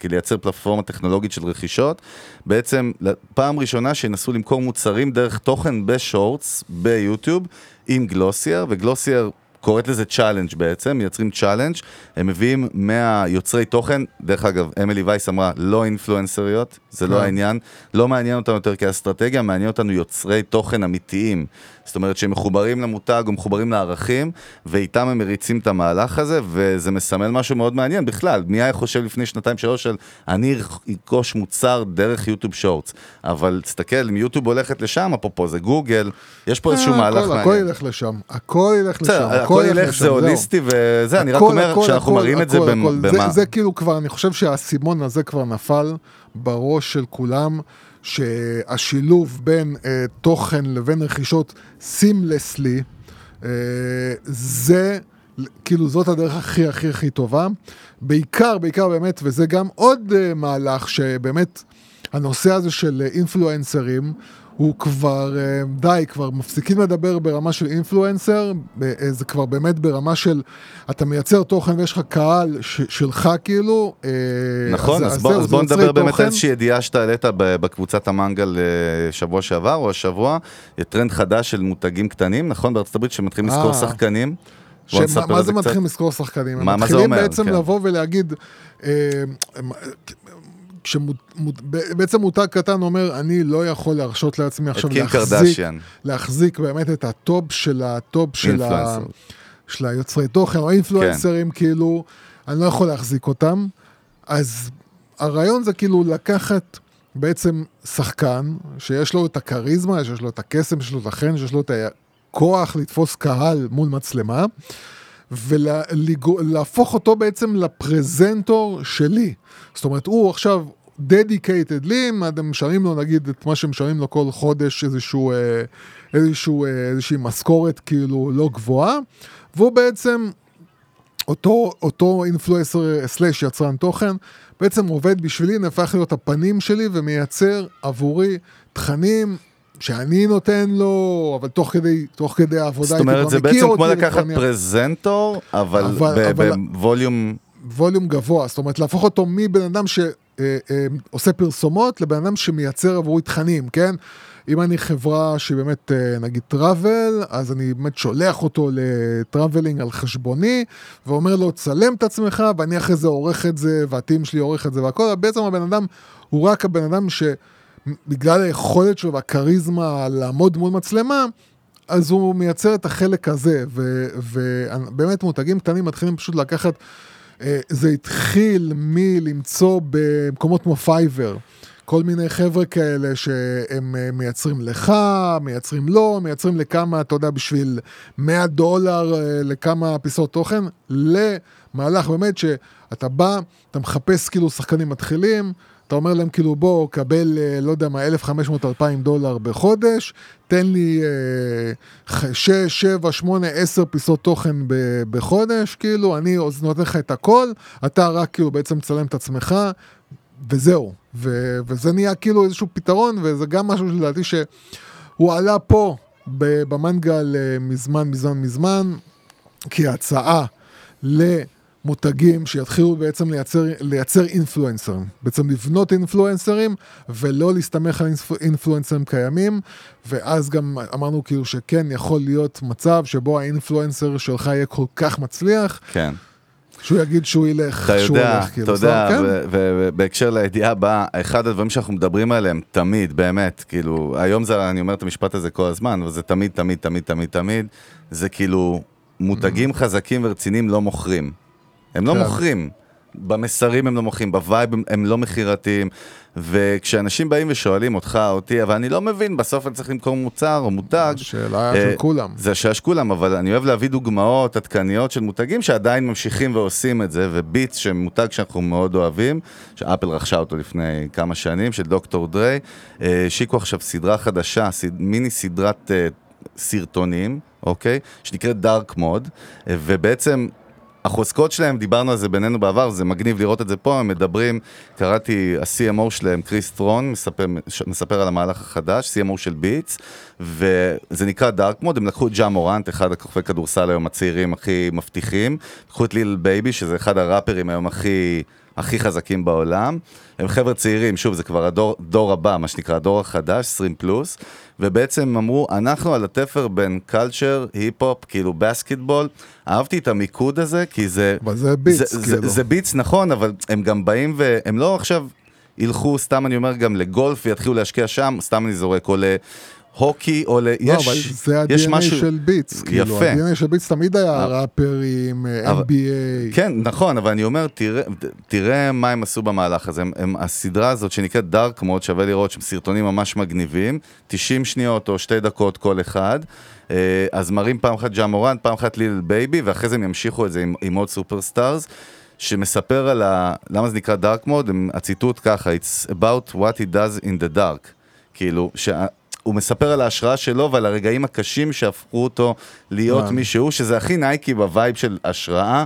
כלייצר פלטפורמה טכנולוגית של רכישות. בעצם פעם ראשונה שינסו למכור מוצרים דרך תוכן בשורטס ביוטיוב עם גלוסייר, וגלוסייר קוראת לזה challenge בעצם, מייצרים challenge, הם מביאים 100 יוצרי תוכן, דרך אגב, אמילי וייס אמרה, לא אינפלואנסריות, זה לא כן. העניין, לא מעניין אותנו יותר כאסטרטגיה, מעניין אותנו יוצרי תוכן אמיתיים. זאת אומרת שהם מחוברים למותג או מחוברים לערכים, ואיתם הם מריצים את המהלך הזה, וזה מסמל משהו מאוד מעניין בכלל. מי היה חושב לפני שנתיים שלוש של אני ארכוש מוצר דרך יוטיוב שורטס, אבל תסתכל, אם יוטיוב הולכת לשם, אפרופו זה גוגל, יש פה איזשהו אה, מהלך הכל- הכל מעניין. ילך לשם, הכל ילך לשם, הכל ילך, זה. הוליסטי וזה, אני רק אומר שאנחנו מראים את זה. במה. זה כאילו כבר, אני חושב שהאסימון הזה כבר נפל בראש של כולם, שהשילוב בין אה, תוכן לבין רכישות סימלסלי, אה, זה, כאילו זאת הדרך הכי הכי הכי טובה. בעיקר, בעיקר באמת, וזה גם עוד אה, מהלך שבאמת, הנושא הזה של אה, אינפלואנסרים, הוא כבר, אה, די, כבר מפסיקים לדבר ברמה של אינפלואנסר, ב- אה, זה כבר באמת ברמה של, אתה מייצר תוכן ויש לך קהל ש- שלך כאילו. אה, נכון, אז, בוא, זהו, אז זה בוא נדבר באמת. על איזושהי ידיעה שאתה העלית בקבוצת המנגל אה, שבוע שעבר או השבוע, טרנד חדש של מותגים קטנים, נכון? בארצות הברית שמתחילים לזכור אה. שחקנים. בוא שמה- מה זה. מתחילים לזכור שחקנים? מה- מה הם זה מתחילים אומר? בעצם כן. לבוא ולהגיד, אה, כשבעצם מותג קטן אומר, אני לא יכול להרשות לעצמי עכשיו להחזיק, קרדשיאן, להחזיק באמת את ה top של ה top של, ה. של היוצרי תוכן, או אינפלואנסרים, כאילו, אני לא יכול להחזיק אותם. אז הרעיון זה כאילו לקחת בעצם שחקן, שיש לו את הכריזמה, שיש לו את הקסם, שיש לו את החן, שיש לו את הכוח לתפוס קהל מול מצלמה, ולהפוך אותו בעצם לפרזנטור שלי. זאת אומרת, הוא עכשיו דדיקייטד לי, אם אתם משלמים לו נגיד את מה שמשלמים לו כל חודש, איזשהו, אה, איזשהו, אה, איזושהי משכורת כאילו לא גבוהה, והוא בעצם אותו, אותו אינפלואנסר סלאש יצרן תוכן, בעצם עובד בשבילי, נהפך להיות הפנים שלי ומייצר עבורי תכנים שאני נותן לו, אבל תוך כדי, תוך כדי העבודה זאת אומרת, זה בעצם כמו לקחת. פרזנטור, אבל אבל- בווליום... volume גבוה, זאת אומרת להפוך אותו מבן אדם ש... אה, אה, פרסומות לבן אדם שמייצר עבורי תכנים, כן? אם אני חברה שהיא באמת, אה, נגיד travel, אז אני באמת שולח אותו ל traveling על חשבוני, ואומר לו, צלם את עצמך, ואני אחרי זה עורך את זה, וה team שלי עורך את זה והכל, בעצם הבן אדם הוא רק הבן אדם שבגלל היכולת שלו והכריזמה לעמוד מול מצלמה, אז הוא מייצר את החלק הזה, ובאמת מותגים קטנים מתחילים פשוט לקחת, אה, זה התחיל מלמצוא במקומות כמו פייבר. כל מיני חבר'ה כאלה שהם אה, מייצרים לך, מייצרים לו, מייצרים לכמה, אתה יודע, בשביל 100 דולר אה, לכמה פיסות תוכן, למהלך באמת שאתה בא, אתה מחפש כאילו שחקנים מתחילים, אתה אומר להם כאילו בוא, קבל, אה, לא יודע מה, 1,500-2,000 דולר בחודש, תן לי 6, 7, 8, 10 פיסות תוכן בחודש, כאילו, אני נותן לך את הכל, אתה רק כאילו בעצם מצלם את עצמך, וזהו. ו- וזה נהיה כאילו איזשהו פתרון, וזה גם משהו שלדעתי שהוא עלה פה במנגל אה, מזמן, מזמן, מזמן, כהצעה למותגים שיתחילו בעצם לייצר, לייצר אינפלואנסרים. בעצם לבנות אינפלואנסרים ולא להסתמך על אינפ- אינפלואנסרים קיימים, ואז גם אמרנו כאילו שכן יכול להיות מצב שבו האינפלואנסר שלך יהיה כל כך מצליח, כן. שהוא יגיד שהוא ילך, אתה שהוא יודע, אתה כאילו, יודע, כן? ו- ו- ובהקשר לידיעה הבאה, אחד הדברים שאנחנו מדברים עליהם תמיד, באמת, כאילו, היום זה, אני אומר את המשפט הזה כל הזמן, אבל זה תמיד, תמיד, תמיד, תמיד, תמיד, זה כאילו, מותגים חזקים ורציניים לא מוכרים. הם לא כן. מוכרים. במסרים הם לא מוכרים, ב vibe הם, הם לא מכירתיים, וכשאנשים באים ושואלים אותך, אותי, אבל אני לא מבין, בסוף אני צריך למכור מוצר או מותג. השאלה אה, של כולם. זה השאלה של כולם, אבל אני אוהב להביא דוגמאות עדכניות של מותגים שעדיין ממשיכים ועושים את זה, ו Beats, שמותג שאנחנו מאוד אוהבים, ש Apple רכשה אותו לפני כמה שנים, של דוקטור דריי, אה, השיקו עכשיו סדרה חדשה, סד, מיני סדרת אה, סרטונים, אוקיי? שנקראת Dark Mode, אה, ובעצם... החוזקות שלהם, דיברנו על זה בינינו בעבר, זה מגניב לראות את זה פה, הם מדברים, קראתי, ה-CMO שלהם, קריס טרון, מספר, מספר על המהלך החדש, CMO של Beats, וזה נקרא Dark Mode, הם לקחו את ג'ה מורנט, אחד הכוכבי כדורסל היום הצעירים הכי מבטיחים, לקחו את ליל בייבי, שזה אחד הראפרים היום הכי... הכי חזקים בעולם. הם חבר'ה צעירים, שוב, זה כבר הדור דור הבא, מה שנקרא, הדור החדש, 20 פלוס, ובעצם אמרו, אנחנו על התפר בין culture, היפ-הופ, כאילו basketball, אהבתי את המיקוד הזה, כי זה... אבל זה Beats, זה, זה, כאילו. זה Beats, נכון, אבל הם גם באים והם לא עכשיו ילכו, סתם אני אומר, גם לגולף ויתחילו להשקיע שם, סתם אני זורק, או להוקי, או ל... לא, יש, אבל זה יש ה-DNA משהו... של Beats, כאילו, יפה. ה-DNA של Beats תמיד היה אבל- ראפרים, אה, NBA, כן, נכון, אבל אני אומר, תראה, תראה מה הם עשו במהלך הזה. הם, הם, הסדרה הזאת שנקראת Dark Mode, שווה לראות שהם סרטונים ממש מגניבים, 90 שניות או שתי דקות כל אחד. אה, אז מראים פעם אחת ג'ה מורנט, פעם אחת ליל בייבי, ואחרי זה הם ימשיכו את זה עם, עם עוד superstars. שמספר על ה... למה זה נקרא Dark Mode? הציטוט ככה, It's about what he does in the dark. כאילו, שה... הוא מספר על ההשראה שלו ועל הרגעים הקשים שהפכו אותו להיות וואו. מי שהוא, שזה הכי Nike ב vibe של השראה.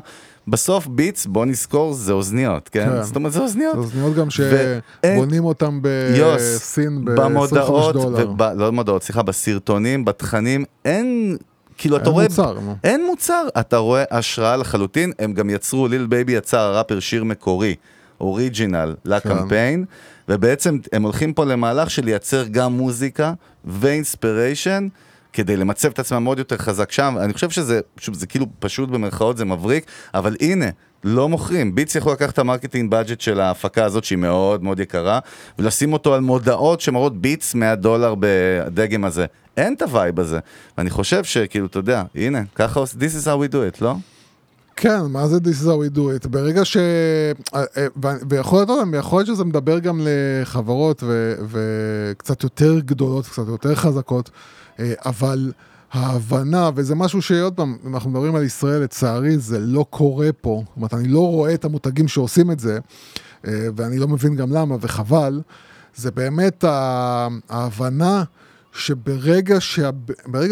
בסוף Beats, בוא נזכור, זה אוזניות, כן? כן. זאת אומרת, זה אוזניות. זה אוזניות גם שבונים אותם יוס, בסין ב-25 במודעות, דולר. וב, לא במודעות, סליחה, בסרטונים, בתכנים, אין, כאילו, אתה רואה... מוצר. אין מוצר, אתה רואה השראה לחלוטין, הם גם יצרו, ליל בייבי יצר הראפר שיר מקורי, original, לקמפיין, ובעצם הם הולכים פה למהלך של לייצר גם מוזיקה ו inspiration. כדי למצב את עצמם עוד יותר חזק שם, אני חושב שזה, שוב, זה כאילו פשוט במרכאות, זה מבריק, אבל הנה, לא מוכרים. Beats יכול לקחת את ה marketing budget של ההפקה הזאת, שהיא מאוד מאוד יקרה, ולשים אותו על מודעות שמראות Beats 100 דולר בדגם הזה. אין את ה vibe הזה. ואני חושב שכאילו, אתה יודע, הנה, ככה עושים, this is how we do it, לא? כן, מה זה This is how we do it? ברגע ש... אה, אה, ויכול להיות, יכול להיות שזה מדבר גם לחברות ו- וקצת יותר גדולות, קצת יותר חזקות, אה, אבל ההבנה, וזה משהו שעוד פעם, אם אנחנו מדברים על ישראל, לצערי זה לא קורה פה. זאת אומרת, אני לא רואה את המותגים שעושים את זה, ואני לא מבין גם למה, וחבל. זה באמת ההבנה שברגע שה...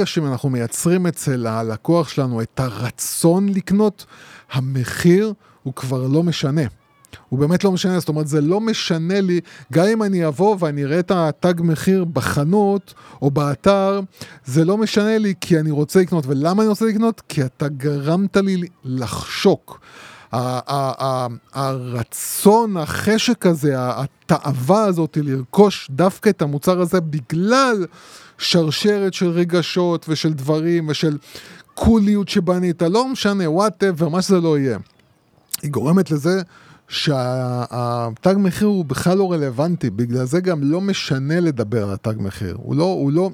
שאנחנו מייצרים אצל הלקוח שלנו את הרצון לקנות, המחיר הוא כבר לא משנה. הוא באמת לא משנה, זאת אומרת, זה לא משנה לי, גם אם אני אבוא ואני אראה את התג מחיר בחנות או באתר, זה לא משנה לי כי אני רוצה לקנות. ולמה אני רוצה לקנות? כי אתה גרמת לי לחשוק. הרצון, החשק הזה, התאווה הזאת לרכוש דווקא את המוצר הזה בגלל שרשרת של רגשות ושל דברים ושל קוליות שבנית, לא משנה, וואטאבר, מה שזה לא יהיה. היא גורמת לזה שהתג מחיר הוא בכלל לא רלוונטי, בגלל זה גם לא משנה לדבר על התג מחיר. הוא לא, הוא לא,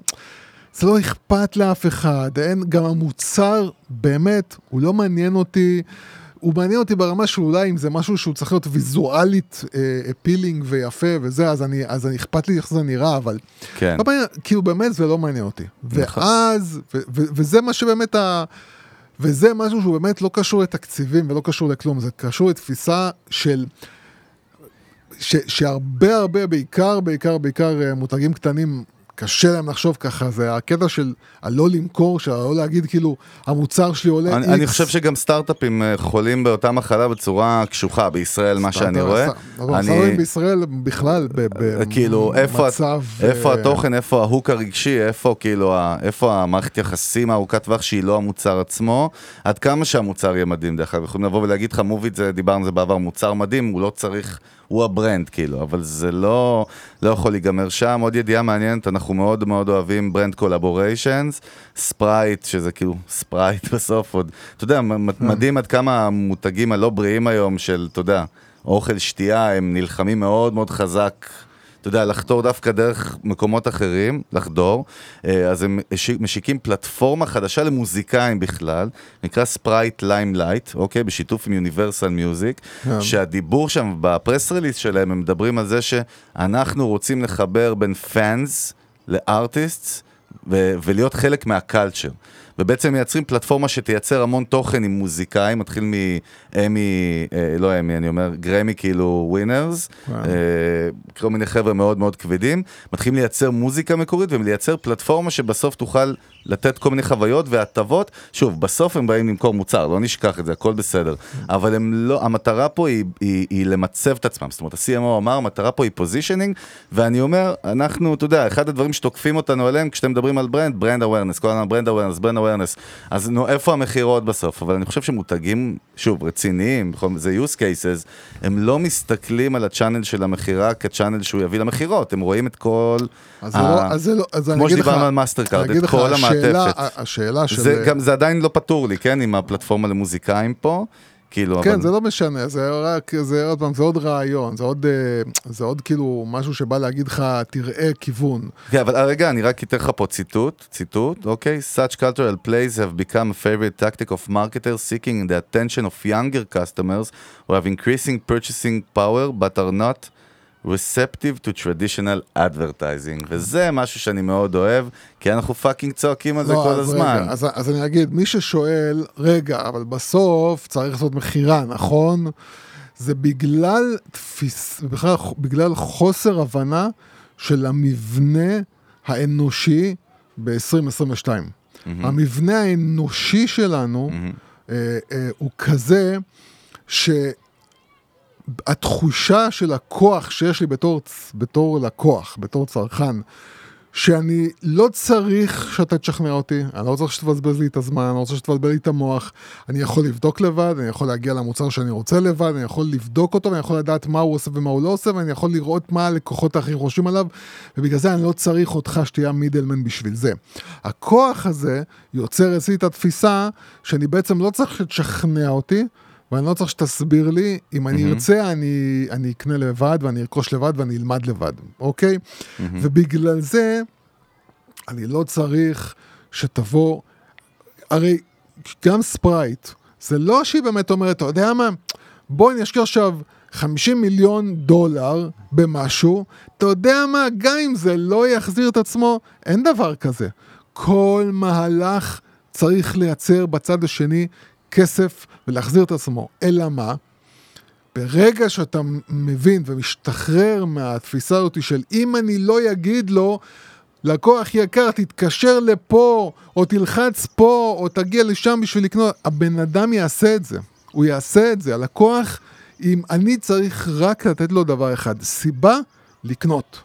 זה לא אכפת לאף אחד, אין, גם המוצר, באמת, הוא לא מעניין אותי. הוא מעניין אותי ברמה שאולי אם זה משהו שהוא צריך להיות ויזואלית אפילינג ויפה וזה, אז אני, אז אני אכפת לי איך זה נראה, אבל... כן. לא מעניין, כאילו באמת זה לא מעניין אותי. נכון. ואז, ו- ו- וזה מה שבאמת ה... וזה משהו שהוא באמת לא קשור לתקציבים ולא קשור לכלום, זה קשור לתפיסה של... ש, שהרבה הרבה, בעיקר, בעיקר, בעיקר אה, מותגים קטנים, קשה להם לחשוב ככה, זה הקטע של הלא למכור, של הלא להגיד כאילו, המוצר שלי עולה אני, X. אני חושב שגם סטארט-אפים אה, חולים באותה מחלה בצורה קשוחה בישראל, מה שאני רואה. אבל הסטארט-אפים בישראל בכלל ב- כאילו, במצב... איפה אה, התוכן, איפה ה hook הרגשי, איפה כאילו, איפה המערכת יחסים הארוכת טווח שהיא לא המוצר עצמו, עד כמה שהמוצר יהיה מדהים, דרך אגב, יכולים לבוא ולהגיד לך, Moovit דיברנו על זה בעבר, מוצר מדהים, הוא לא צריך, הוא ה brand, כאילו, אבל זה לא, לא יכול להיגמר שם. עוד ידיעה מעניינת, אנחנו מאוד מאוד אוהבים brand collaborations, Sprite, שזה כאילו Sprite בסוף עוד, אתה יודע, מ- מדהים עד כמה המותגים הלא בריאים היום של, אתה יודע, אוכל, שתייה, הם נלחמים מאוד מאוד חזק. אתה יודע, לחתור דווקא דרך מקומות אחרים, לחדור, אה, אז הם משיקים פלטפורמה חדשה למוזיקאים בכלל, נקרא Sprite Limelight, אוקיי? בשיתוף עם Universal Music, כן. שהדיבור שם ב press release שלהם, הם מדברים על זה שאנחנו רוצים לחבר בין fans ל artists ולהיות חלק מה culture. ובעצם מייצרים פלטפורמה שתייצר המון תוכן עם מוזיקאים, מתחיל מ Emmy, אה, לא Emmy, אני אומר, Grammy כאילו winners. אה, כל מיני חבר'ה מאוד מאוד כבדים, מתחילים לייצר מוזיקה מקורית ולייצר פלטפורמה שבסוף תוכל לתת כל מיני חוויות והטבות. שוב, בסוף הם באים למכור מוצר, לא נשכח את זה, הכל בסדר. אבל הם לא, המטרה פה היא, היא, היא למצב את עצמם. זאת אומרת, ה-CMO אמר, המטרה פה היא positioning, ואני אומר, אנחנו, אתה יודע, אחד הדברים שתוקפים אותנו עליהם כשאתם מדברים על brand, brand awareness, כל הזמן brand awareness, brand awareness. אז נו, איפה המכירות בסוף? אבל אני חושב שמותגים, שוב, רציניים, זה use cases, הם לא מסתכלים על ה channel של המכירה כ channel שהוא יביא למכירות, הם רואים את כל... אז זה לא, אז זה לא, אז כמו שדיברנו על Mastercard, אני אגיד את כל המעטפת. השאלה של... זה, גם, זה עדיין לא פתור לי, כן? עם הפלטפורמה למוזיקאים פה. כאילו, כן, אבל... זה לא משנה, זה רק, זה עוד פעם, זה עוד רעיון, זה עוד, אה, זה עוד כאילו משהו שבא להגיד לך, תראה כיוון. כן, אבל רגע, אני רק אתן לך פה ציטוט, ציטוט, אוקיי? Such cultural plays have become a favorite tactic of marketers seeking the attention of younger customers who have increasing purchasing power but are not receptive to traditional advertising. וזה משהו שאני מאוד אוהב, כי אנחנו פאקינג צועקים על זה לא, כל אז הזמן. רגע, אז, אז אני אגיד, מי ששואל, רגע, אבל בסוף צריך לעשות מכירה, נכון? זה בגלל תפיס, בכלל, בגלל חוסר הבנה של המבנה האנושי ב-2022. המבנה האנושי שלנו אה, אה, הוא כזה שהתחושה של הכוח שיש לי בתור, בתור לקוח, בתור צרכן, שאני לא צריך שאתה תשכנע אותי, אני לא צריך שתבזבז לי את הזמן, אני לא רוצה שתבלבל לי את המוח, אני יכול לבדוק לבד, אני יכול להגיע למוצר שאני רוצה לבד, אני יכול לבדוק אותו, ואני יכול לדעת מה הוא עושה ומה הוא לא עושה, ואני יכול לראות מה הלקוחות האחרים חושבים עליו, ובגלל זה אני לא צריך אותך שתהיה המידלמן בשביל זה. הכוח הזה יוצר אצלי את התפיסה שאני בעצם לא צריך שתשכנע אותי, ואני לא צריך שתסביר לי, אם אני ארצה, אני, אני אקנה לבד, ואני ארכוש לבד, ואני אלמד לבד, אוקיי? ובגלל זה, אני לא צריך שתבוא, הרי גם ספרייט, זה לא שהיא באמת אומרת, אתה יודע מה, בוא אני אשקיע עכשיו 50 מיליון דולר במשהו, אתה יודע מה, גם אם זה לא יחזיר את עצמו, אין דבר כזה. כל מהלך צריך לייצר בצד השני כסף ולהחזיר את עצמו. אלא מה? ברגע שאתה מבין ומשתחרר מהתפיסה הזאת של אם אני לא אגיד לו, לקוח יקר, תתקשר לפה, או תלחץ פה, או תגיע לשם בשביל לקנות, הבן אדם יעשה את זה. הוא יעשה את זה. הלקוח, אם אני צריך רק לתת לו דבר אחד, סיבה לקנות.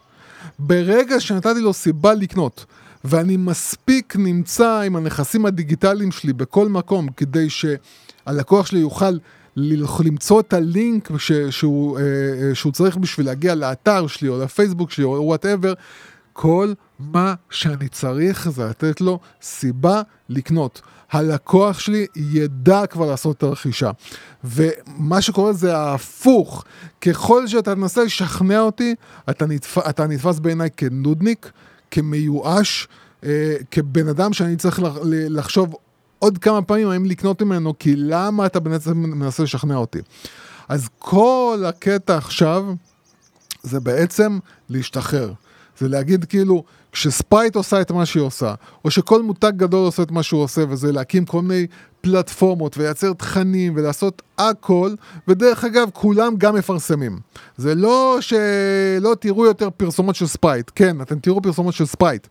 ברגע שנתתי לו סיבה לקנות, ואני מספיק נמצא עם הנכסים הדיגיטליים שלי בכל מקום, כדי שהלקוח שלי יוכל למצוא את הלינק ש, שהוא, אה, אה, שהוא צריך בשביל להגיע לאתר שלי או לפייסבוק שלי או whatever, כל מה שאני צריך זה לתת לו סיבה לקנות. הלקוח שלי ידע כבר לעשות את הרכישה. ומה שקורה זה ההפוך. ככל שאתה תנסה לשכנע אותי, אתה, נתפ... אתה נתפס בעיניי כנודניק, כמיואש, אה, כבן אדם שאני צריך לחשוב עוד כמה פעמים האם לקנות ממנו, כי למה אתה בעצם מנסה לשכנע אותי. אז כל הקטע עכשיו זה בעצם להשתחרר. זה להגיד כאילו, כשספרייט עושה את מה שהיא עושה, או שכל מותג גדול עושה את מה שהוא עושה, וזה להקים כל מיני פלטפורמות, ולייצר תכנים, ולעשות הכל, ודרך אגב, כולם גם מפרסמים. זה לא שלא תראו יותר פרסומות של ספרייט, כן, אתם תראו פרסומות של ספרייט,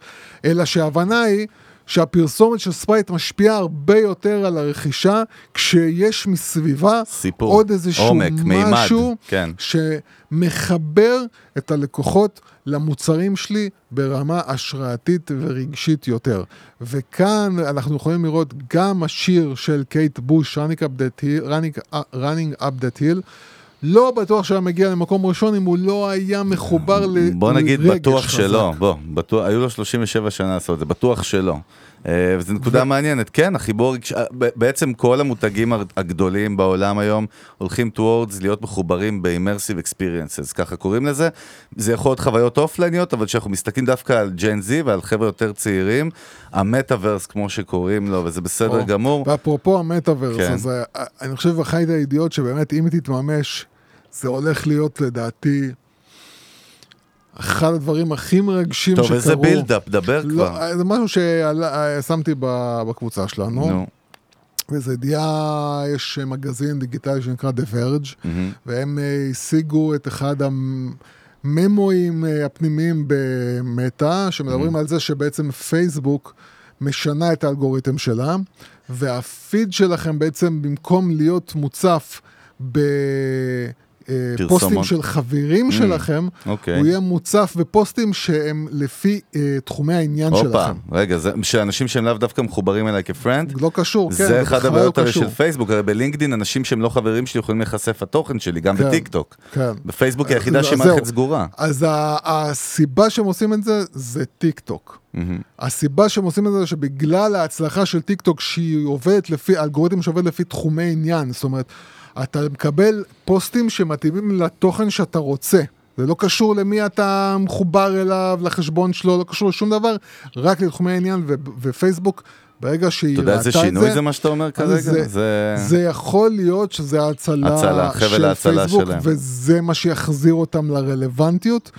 אלא שההבנה היא... שהפרסומת של ספרייט משפיעה הרבה יותר על הרכישה כשיש מסביבה סיפור, עוד איזשהו עומק, מימד, משהו כן. שמחבר את הלקוחות למוצרים שלי ברמה השראתית ורגשית יותר. וכאן אנחנו יכולים לראות גם השיר של קייט בוש, Running Up That Hill, Running, Running Up That Hill, לא בטוח שהיה מגיע למקום ראשון אם הוא לא היה מחובר ל- בוא נגיד לרגש בטוח חזק. שלא, בוא, בטוח, היו לו 37 שנה לעשות את זה, בטוח שלא. אה, וזו נקודה מעניינת, כן, החיבור, אה, בעצם כל המותגים הגדולים בעולם היום הולכים towards להיות מחוברים ב-immersive experiences, ככה קוראים לזה. זה יכול להיות חוויות אופלייניות, אבל כשאנחנו מסתכלים דווקא על ג'ן זי ועל חבר'ה יותר צעירים, המטאוורס כמו שקוראים לו, וזה בסדר או, גמור. ואפרופו המטאוורס, כן. אז אה, אני חושב אחת הידיעות שבאמת אם היא תתממש, זה הולך להיות לדעתי אחד הדברים הכי מרגשים טוב, שקרו. איזה בילדאפ, דבר לא, כבר. זה משהו ששמתי בקבוצה שלנו, נו, וזה ידיעה, יש מגזין דיגיטלי שנקרא The Verge, מהמם. והם אה, השיגו את אחד הממואים אה, הפנימיים במטא, שמדברים על זה שבעצם פייסבוק משנה את האלגוריתם שלה, והפיד שלכם בעצם במקום להיות מוצף בפוסטים פרסומות. של חברים שלכם, אוקיי. הוא יהיה מוצף בפוסטים שהם לפי אה, תחומי העניין הופה, שלכם. רגע, זה שאנשים שהם לאו דווקא מחוברים אליי כ friend, לא קשור, כן, זה אחד הבעיות לא האלה. של פייסבוק, הרי בלינקדין אנשים שהם לא חברים שלי יכולים להיחשף לתוכן שלי, גם כן, בטיק טוק. כן. בפייסבוק היא היחידה שהיא זהו. מערכת סגורה. אז הסיבה שהם עושים את זה, זה טיק טוק. הסיבה שהם עושים את זה, שבגלל ההצלחה של טיק טוק, שהיא עובדת לפי, אלגוריתם שעובד לפי תחומי עניין, זאת אומרת, אתה מקבל פוסטים שמתאימים לתוכן שאתה רוצה. זה לא קשור למי אתה מחובר אליו, לחשבון שלו, לא קשור לשום דבר, רק לתחומי העניין, ו- ופייסבוק, ברגע שהיא אתה יודע ראתה איזה את שינוי זה, זה מה שאתה אומר כרגע? זה, זה... זה יכול להיות שזה ההצלה הצלה, של ההצלה פייסבוק, שלהם. וזה מה שיחזיר אותם לרלוונטיות.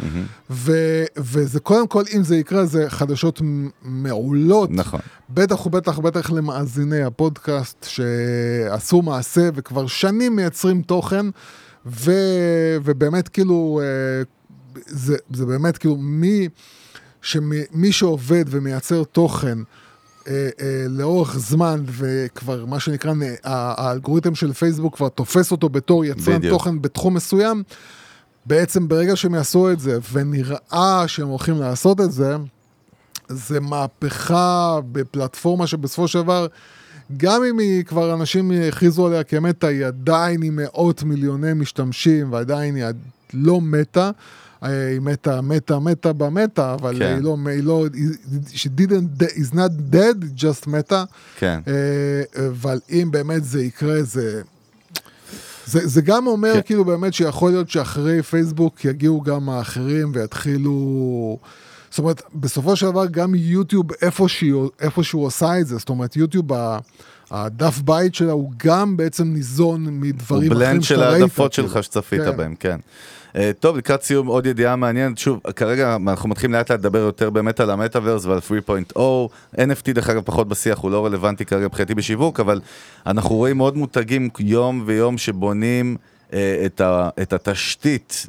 ו- וזה קודם כל, אם זה יקרה, זה חדשות מעולות. נכון. בטח ובטח בטח למאזיני הפודקאסט שעשו מעשה וכבר שנים מייצרים תוכן, ו- ובאמת כאילו, אה, זה, זה באמת כאילו מי, שמי, מי שעובד ומייצר תוכן, אה, אה, לאורך זמן, וכבר מה שנקרא, נ- ה- האלגוריתם של פייסבוק כבר תופס אותו בתור יצרן בדיוק. תוכן בתחום מסוים, בעצם ברגע שהם יעשו את זה, ונראה שהם הולכים לעשות את זה, זה מהפכה בפלטפורמה שבסופו של דבר, גם אם היא כבר אנשים הכריזו עליה כמטה, היא עדיין עם מאות מיליוני משתמשים, ועדיין היא לא מתה. היא מתה, מתה, מתה במטה, אבל כן. היא לא, היא לא, she didn't, is not dead, היא just מתה. כן. אה, אבל אם באמת זה יקרה, זה... זה, זה גם אומר כן. כאילו באמת שיכול להיות שאחרי פייסבוק יגיעו גם האחרים ויתחילו... זאת אומרת, בסופו של דבר גם יוטיוב איפה שהוא עושה את זה, זאת אומרת יוטיוב, ה- הדף בית שלה הוא גם בעצם ניזון הוא מדברים אחרים בלנד של שאתה ראית. העדפות כאילו. שלך שצפית כן. בהם, כן. אה, טוב, לקראת סיום עוד ידיעה מעניינת, שוב, כרגע אנחנו מתחילים לאט לאט לדבר יותר באמת על המטאוורס ועל 3.0, NFT דרך אגב פחות בשיח, הוא לא רלוונטי כרגע מבחינתי בשיווק, אבל אנחנו רואים עוד מותגים יום ויום שבונים את, ה, את התשתית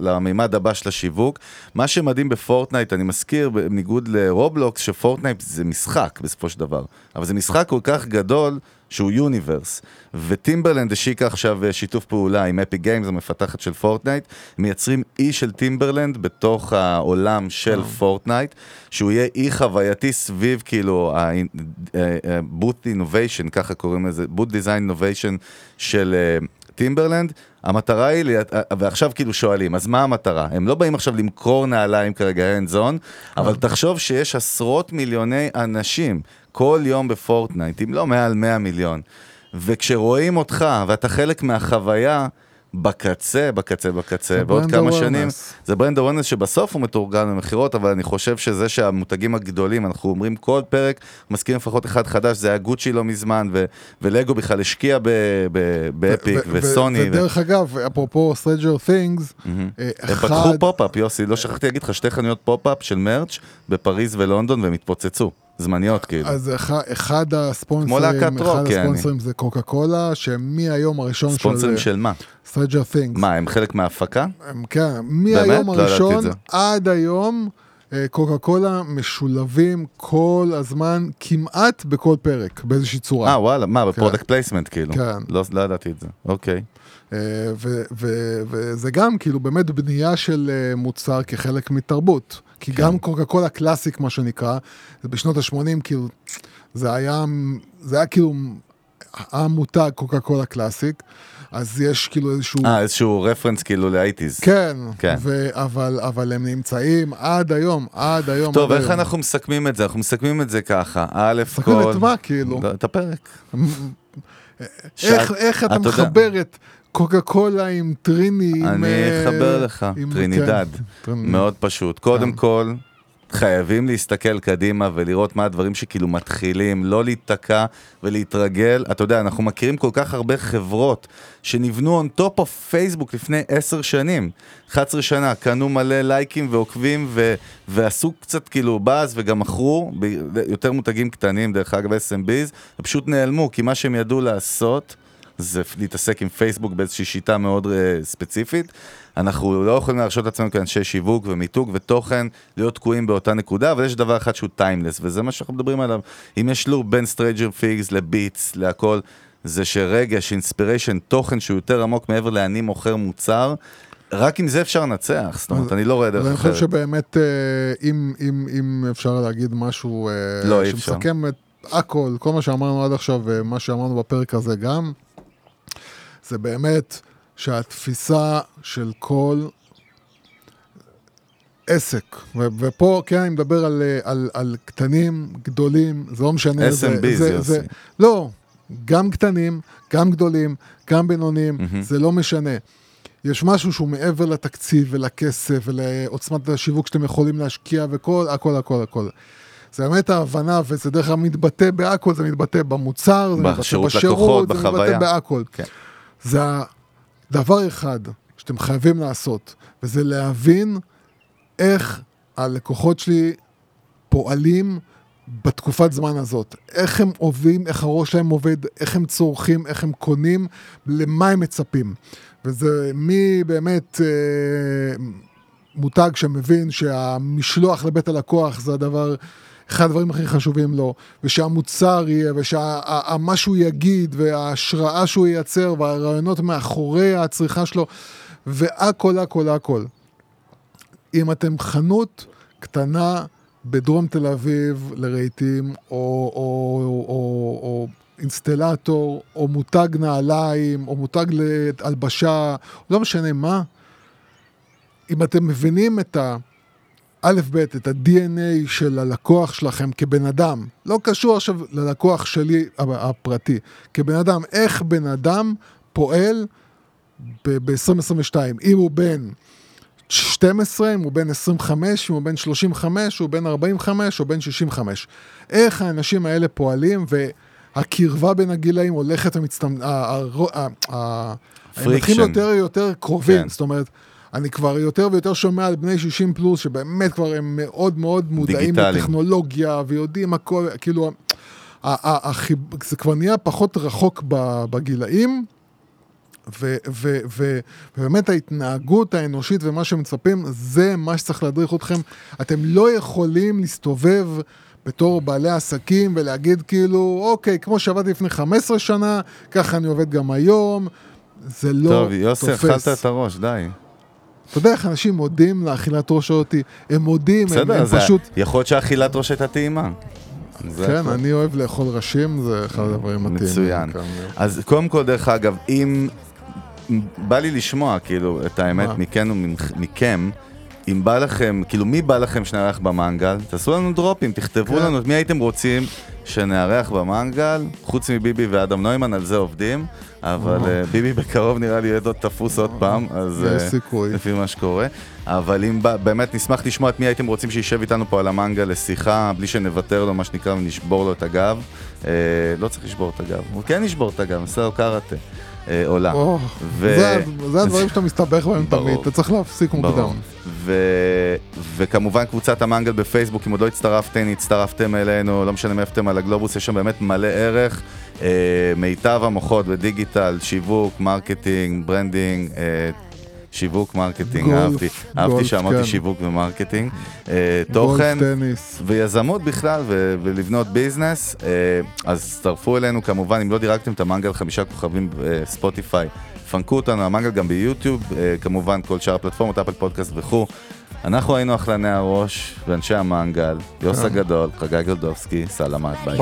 למימד הבא של השיווק. מה שמדהים בפורטנייט, אני מזכיר, בניגוד לרובלוקס, שפורטנייט זה משחק בסופו של דבר, אבל זה משחק כל כך גדול שהוא universe. וטימברלנד השיקה עכשיו אה, שיתוף פעולה עם אפיק גיימס, המפתחת של פורטנייט, מייצרים אי של טימברלנד בתוך העולם של פורטנייט, שהוא יהיה אי חווייתי סביב כאילו ה-boot innovation, ככה קוראים לזה, boot design innovation של אה, טימברלנד. המטרה היא, אה, ועכשיו כאילו שואלים, אז מה המטרה? הם לא באים עכשיו למכור נעליים כרגע hands on, אבל תחשוב שיש עשרות מיליוני אנשים כל יום בפורטנייט, אם לא מעל 100 מיליון. וכשרואים אותך ואתה חלק מהחוויה, בקצה, בקצה, בקצה, בעוד brand כמה awareness. שנים, זה brand awareness שבסוף הוא מתורגם למכירות, אבל אני חושב שזה שהמותגים הגדולים, אנחנו אומרים כל פרק, מזכירים לפחות אחד חדש, זה היה גוצ'י לא מזמן, ו- ולגו בכלל השקיע ב- ב- באפיק, ו- ו- וסוני. ו- ודרך אגב, אפרופו Stranger Things, אה, הם פתחו pop-up, יוסי, לא שכחתי להגיד לך, שתי חנויות pop-up של merch בפריז ולונדון, והם התפוצצו, זמניות כאילו. אז אחד, אחד הספונסרים, רוק, אחד יעני. הספונסרים זה קוקה קולה, שמהיום הראשון ספונסרים של של מה? Stranger Things, מה, הם חלק מההפקה? הם, כן, מהיום לא ידעתי את הראשון זה. עד היום, אה, קוקה קולה משולבים כל הזמן, כמעט בכל פרק, באיזושהי צורה. אה, וואלה, מה, ב product placement כאילו? כן. לא לא ידעתי את זה, אוקיי. ו- וזה גם כאילו באמת בנייה של אה, מוצר כחלק מתרבות. כי כן. גם קוקה קולה קלאסיק מה שנקרא, בשנות ה-80 כאילו, זה היה, זה היה כאילו המותג קוקה קולה קלאסיק, אז יש כאילו איזשהו... אה, איזשהו reference כאילו ל eighties. כן, כן. ו- אבל, אבל הם נמצאים עד היום, עד היום. טוב, עד איך היום. אנחנו מסכמים את זה? אנחנו מסכמים את זה ככה, א' כל... מסכמים את מה, כאילו? לא, את הפרק. איך, איך אתה מחבר את קוקה קולה עם טריני? אני אה, אחבר לך, טרינידד. מאוד פשוט. קודם כן. כל, חייבים להסתכל קדימה ולראות מה הדברים שכאילו מתחילים, לא להיתקע ולהתרגל. אתה יודע, אנחנו מכירים כל כך הרבה חברות שנבנו on top of פייסבוק לפני עשר שנים, 11 שנה, קנו מלא לייקים ועוקבים ו- ועשו קצת כאילו באז וגם מכרו ב- יותר מותגים קטנים, דרך אגב SMBs, ופשוט נעלמו, כי מה שהם ידעו לעשות... זה להתעסק עם פייסבוק באיזושהי שיטה מאוד uh, ספציפית. אנחנו לא יכולים להרשות לעצמנו כאנשי שיווק ומיתוג ותוכן להיות תקועים באותה נקודה, אבל יש דבר אחד שהוא timeless, וזה מה שאנחנו מדברים עליו. אם יש loop בין Stranger Things לביטס, להכל, זה שרגש, inspiration, תוכן שהוא יותר עמוק מעבר לאני מוכר מוצר, רק עם זה אפשר לנצח, זאת אומרת, אני לא רואה דרך אני חושב אחרת. שבאמת, אה, אם, אם, אם אפשר להגיד משהו אה, לא. שמסכם את הכל, כל מה שאמרנו עד עכשיו ומה שאמרנו בפרק הזה גם, זה באמת שהתפיסה של כל עסק, ו- ופה כן אני מדבר על, על, על קטנים, גדולים, זה לא משנה. SMB זה, זה יוסי. לא, גם קטנים, גם גדולים, גם בינוניים, זה לא משנה. יש משהו שהוא מעבר לתקציב ולכסף ולעוצמת השיווק שאתם יכולים להשקיע וכל, הכל, הכל, הכל. זה באמת ההבנה, וזה דרך אגב מתבטא בהכל, זה מתבטא במוצר, זה מתבטא בשירות, לקוחות, זה בחוויה. מתבטא בהכל. כן. זה הדבר אחד שאתם חייבים לעשות, וזה להבין איך הלקוחות שלי פועלים בתקופת זמן הזאת. איך הם עובדים, איך הראש שלהם עובד, איך הם צורכים, איך הם קונים, למה הם מצפים. וזה מי באמת אה, מותג שמבין שהמשלוח לבית הלקוח זה הדבר, אחד הדברים הכי חשובים לו, ושהמוצר יהיה, ומה שהוא יגיד, וההשראה שהוא ייצר, והרעיונות מאחורי הצריכה שלו, והכל, הכל, הכל. אם אתם חנות קטנה בדרום תל אביב לרהיטים, או, או, או, או אינסטלטור, או מותג נעליים, או מותג להלבשה, לא משנה מה, אם אתם מבינים את ה... א', ב', את ה-DNA של הלקוח שלכם כבן אדם, לא קשור עכשיו ללקוח שלי הפרטי, כבן אדם, איך בן אדם פועל ב-2022, אם הוא בן 12, אם הוא בן 25, אם הוא בן 35, הוא בן 45 או בן 65. איך האנשים האלה פועלים והקרבה בין הגילאים הולכת ומצטמצמת, הם Friction. יותר יותר קרובים, כן. זאת אומרת, אני כבר יותר ויותר שומע על בני 60 פלוס, שבאמת כבר הם מאוד מאוד מודעים דיגיטליים. לטכנולוגיה ויודעים הכל, כאילו, זה כבר נהיה פחות רחוק בגילאים, ו- ו- ו- ובאמת ההתנהגות האנושית ומה שמצפים, זה מה שצריך להדריך אתכם. אתם לא יכולים להסתובב בתור בעלי עסקים ולהגיד כאילו, אוקיי, כמו שעבדתי לפני 15 שנה, ככה אני עובד גם היום. זה לא טוב, יוסי, תופס. אכלת את הראש, די. אתה יודע איך אנשים מודים לאכילת ראש אותי? הם מודים, הם, בסדר, הם זה- פשוט... יכול להיות שהאכילת ראש הייתה טעימה. כן, הכל. אני אוהב לאכול ראשים, זה אחד הדברים הטעימים. מצוין. כאן. אז קודם כל, דרך אגב, אם... בא לי לשמוע, כאילו, את האמת? מכן ומכם, אם בא לכם, כאילו, מי בא לכם שנארח במנגל? תעשו לנו דרופים, תכתבו כן. לנו את מי הייתם רוצים שנארח במנגל, חוץ מביבי ואדם נוימן, על זה עובדים, אבל אה, ביבי בקרוב נראה לי יהיה עוד תפוס עוד פעם, אז... יש אה. לפי מה שקורה. אבל אם בא- באמת נשמח לשמוע את מי הייתם רוצים שישב איתנו פה על המנגל לשיחה, בלי שנוותר לו, מה שנקרא, ונשבור לו את הגב. אה, לא צריך לשבור את הגב, הוא כן ישבור את הגב, נעשה לו קראטה. אה, עולה. זה, הדברים שאתה מסתבך בהם. תמיד, אתה צריך להפסיק. מוקדם. וכמובן קבוצת המנגל בפייסבוק, אם עוד לא הצטרפתם, הצטרפתם אלינו, לא משנה מאיפה אתם על הגלובוס, יש שם באמת מלא ערך. אה, מיטב המוחות בדיגיטל, שיווק, marketing, branding, אה, שיווק, marketing, גולף, אהבתי, אהבתי גולף, שאמרתי כן. שיווק ו marketing, אה, תוכן טניס. ויזמות בכלל ו- ולבנות business, אה, אז הצטרפו אלינו כמובן, אם לא דירגתם את המנגל חמישה כוכבים בספוטיפיי, פנקו אותנו, המנגל גם ביוטיוב, אה, כמובן כל שאר הפלטפורמות, אפל פודקאסט וכו'. אנחנו היינו אכלני הראש ואנשי המנגל, יוס הגדול, חגי גולדובסקי, סלמת, ביי.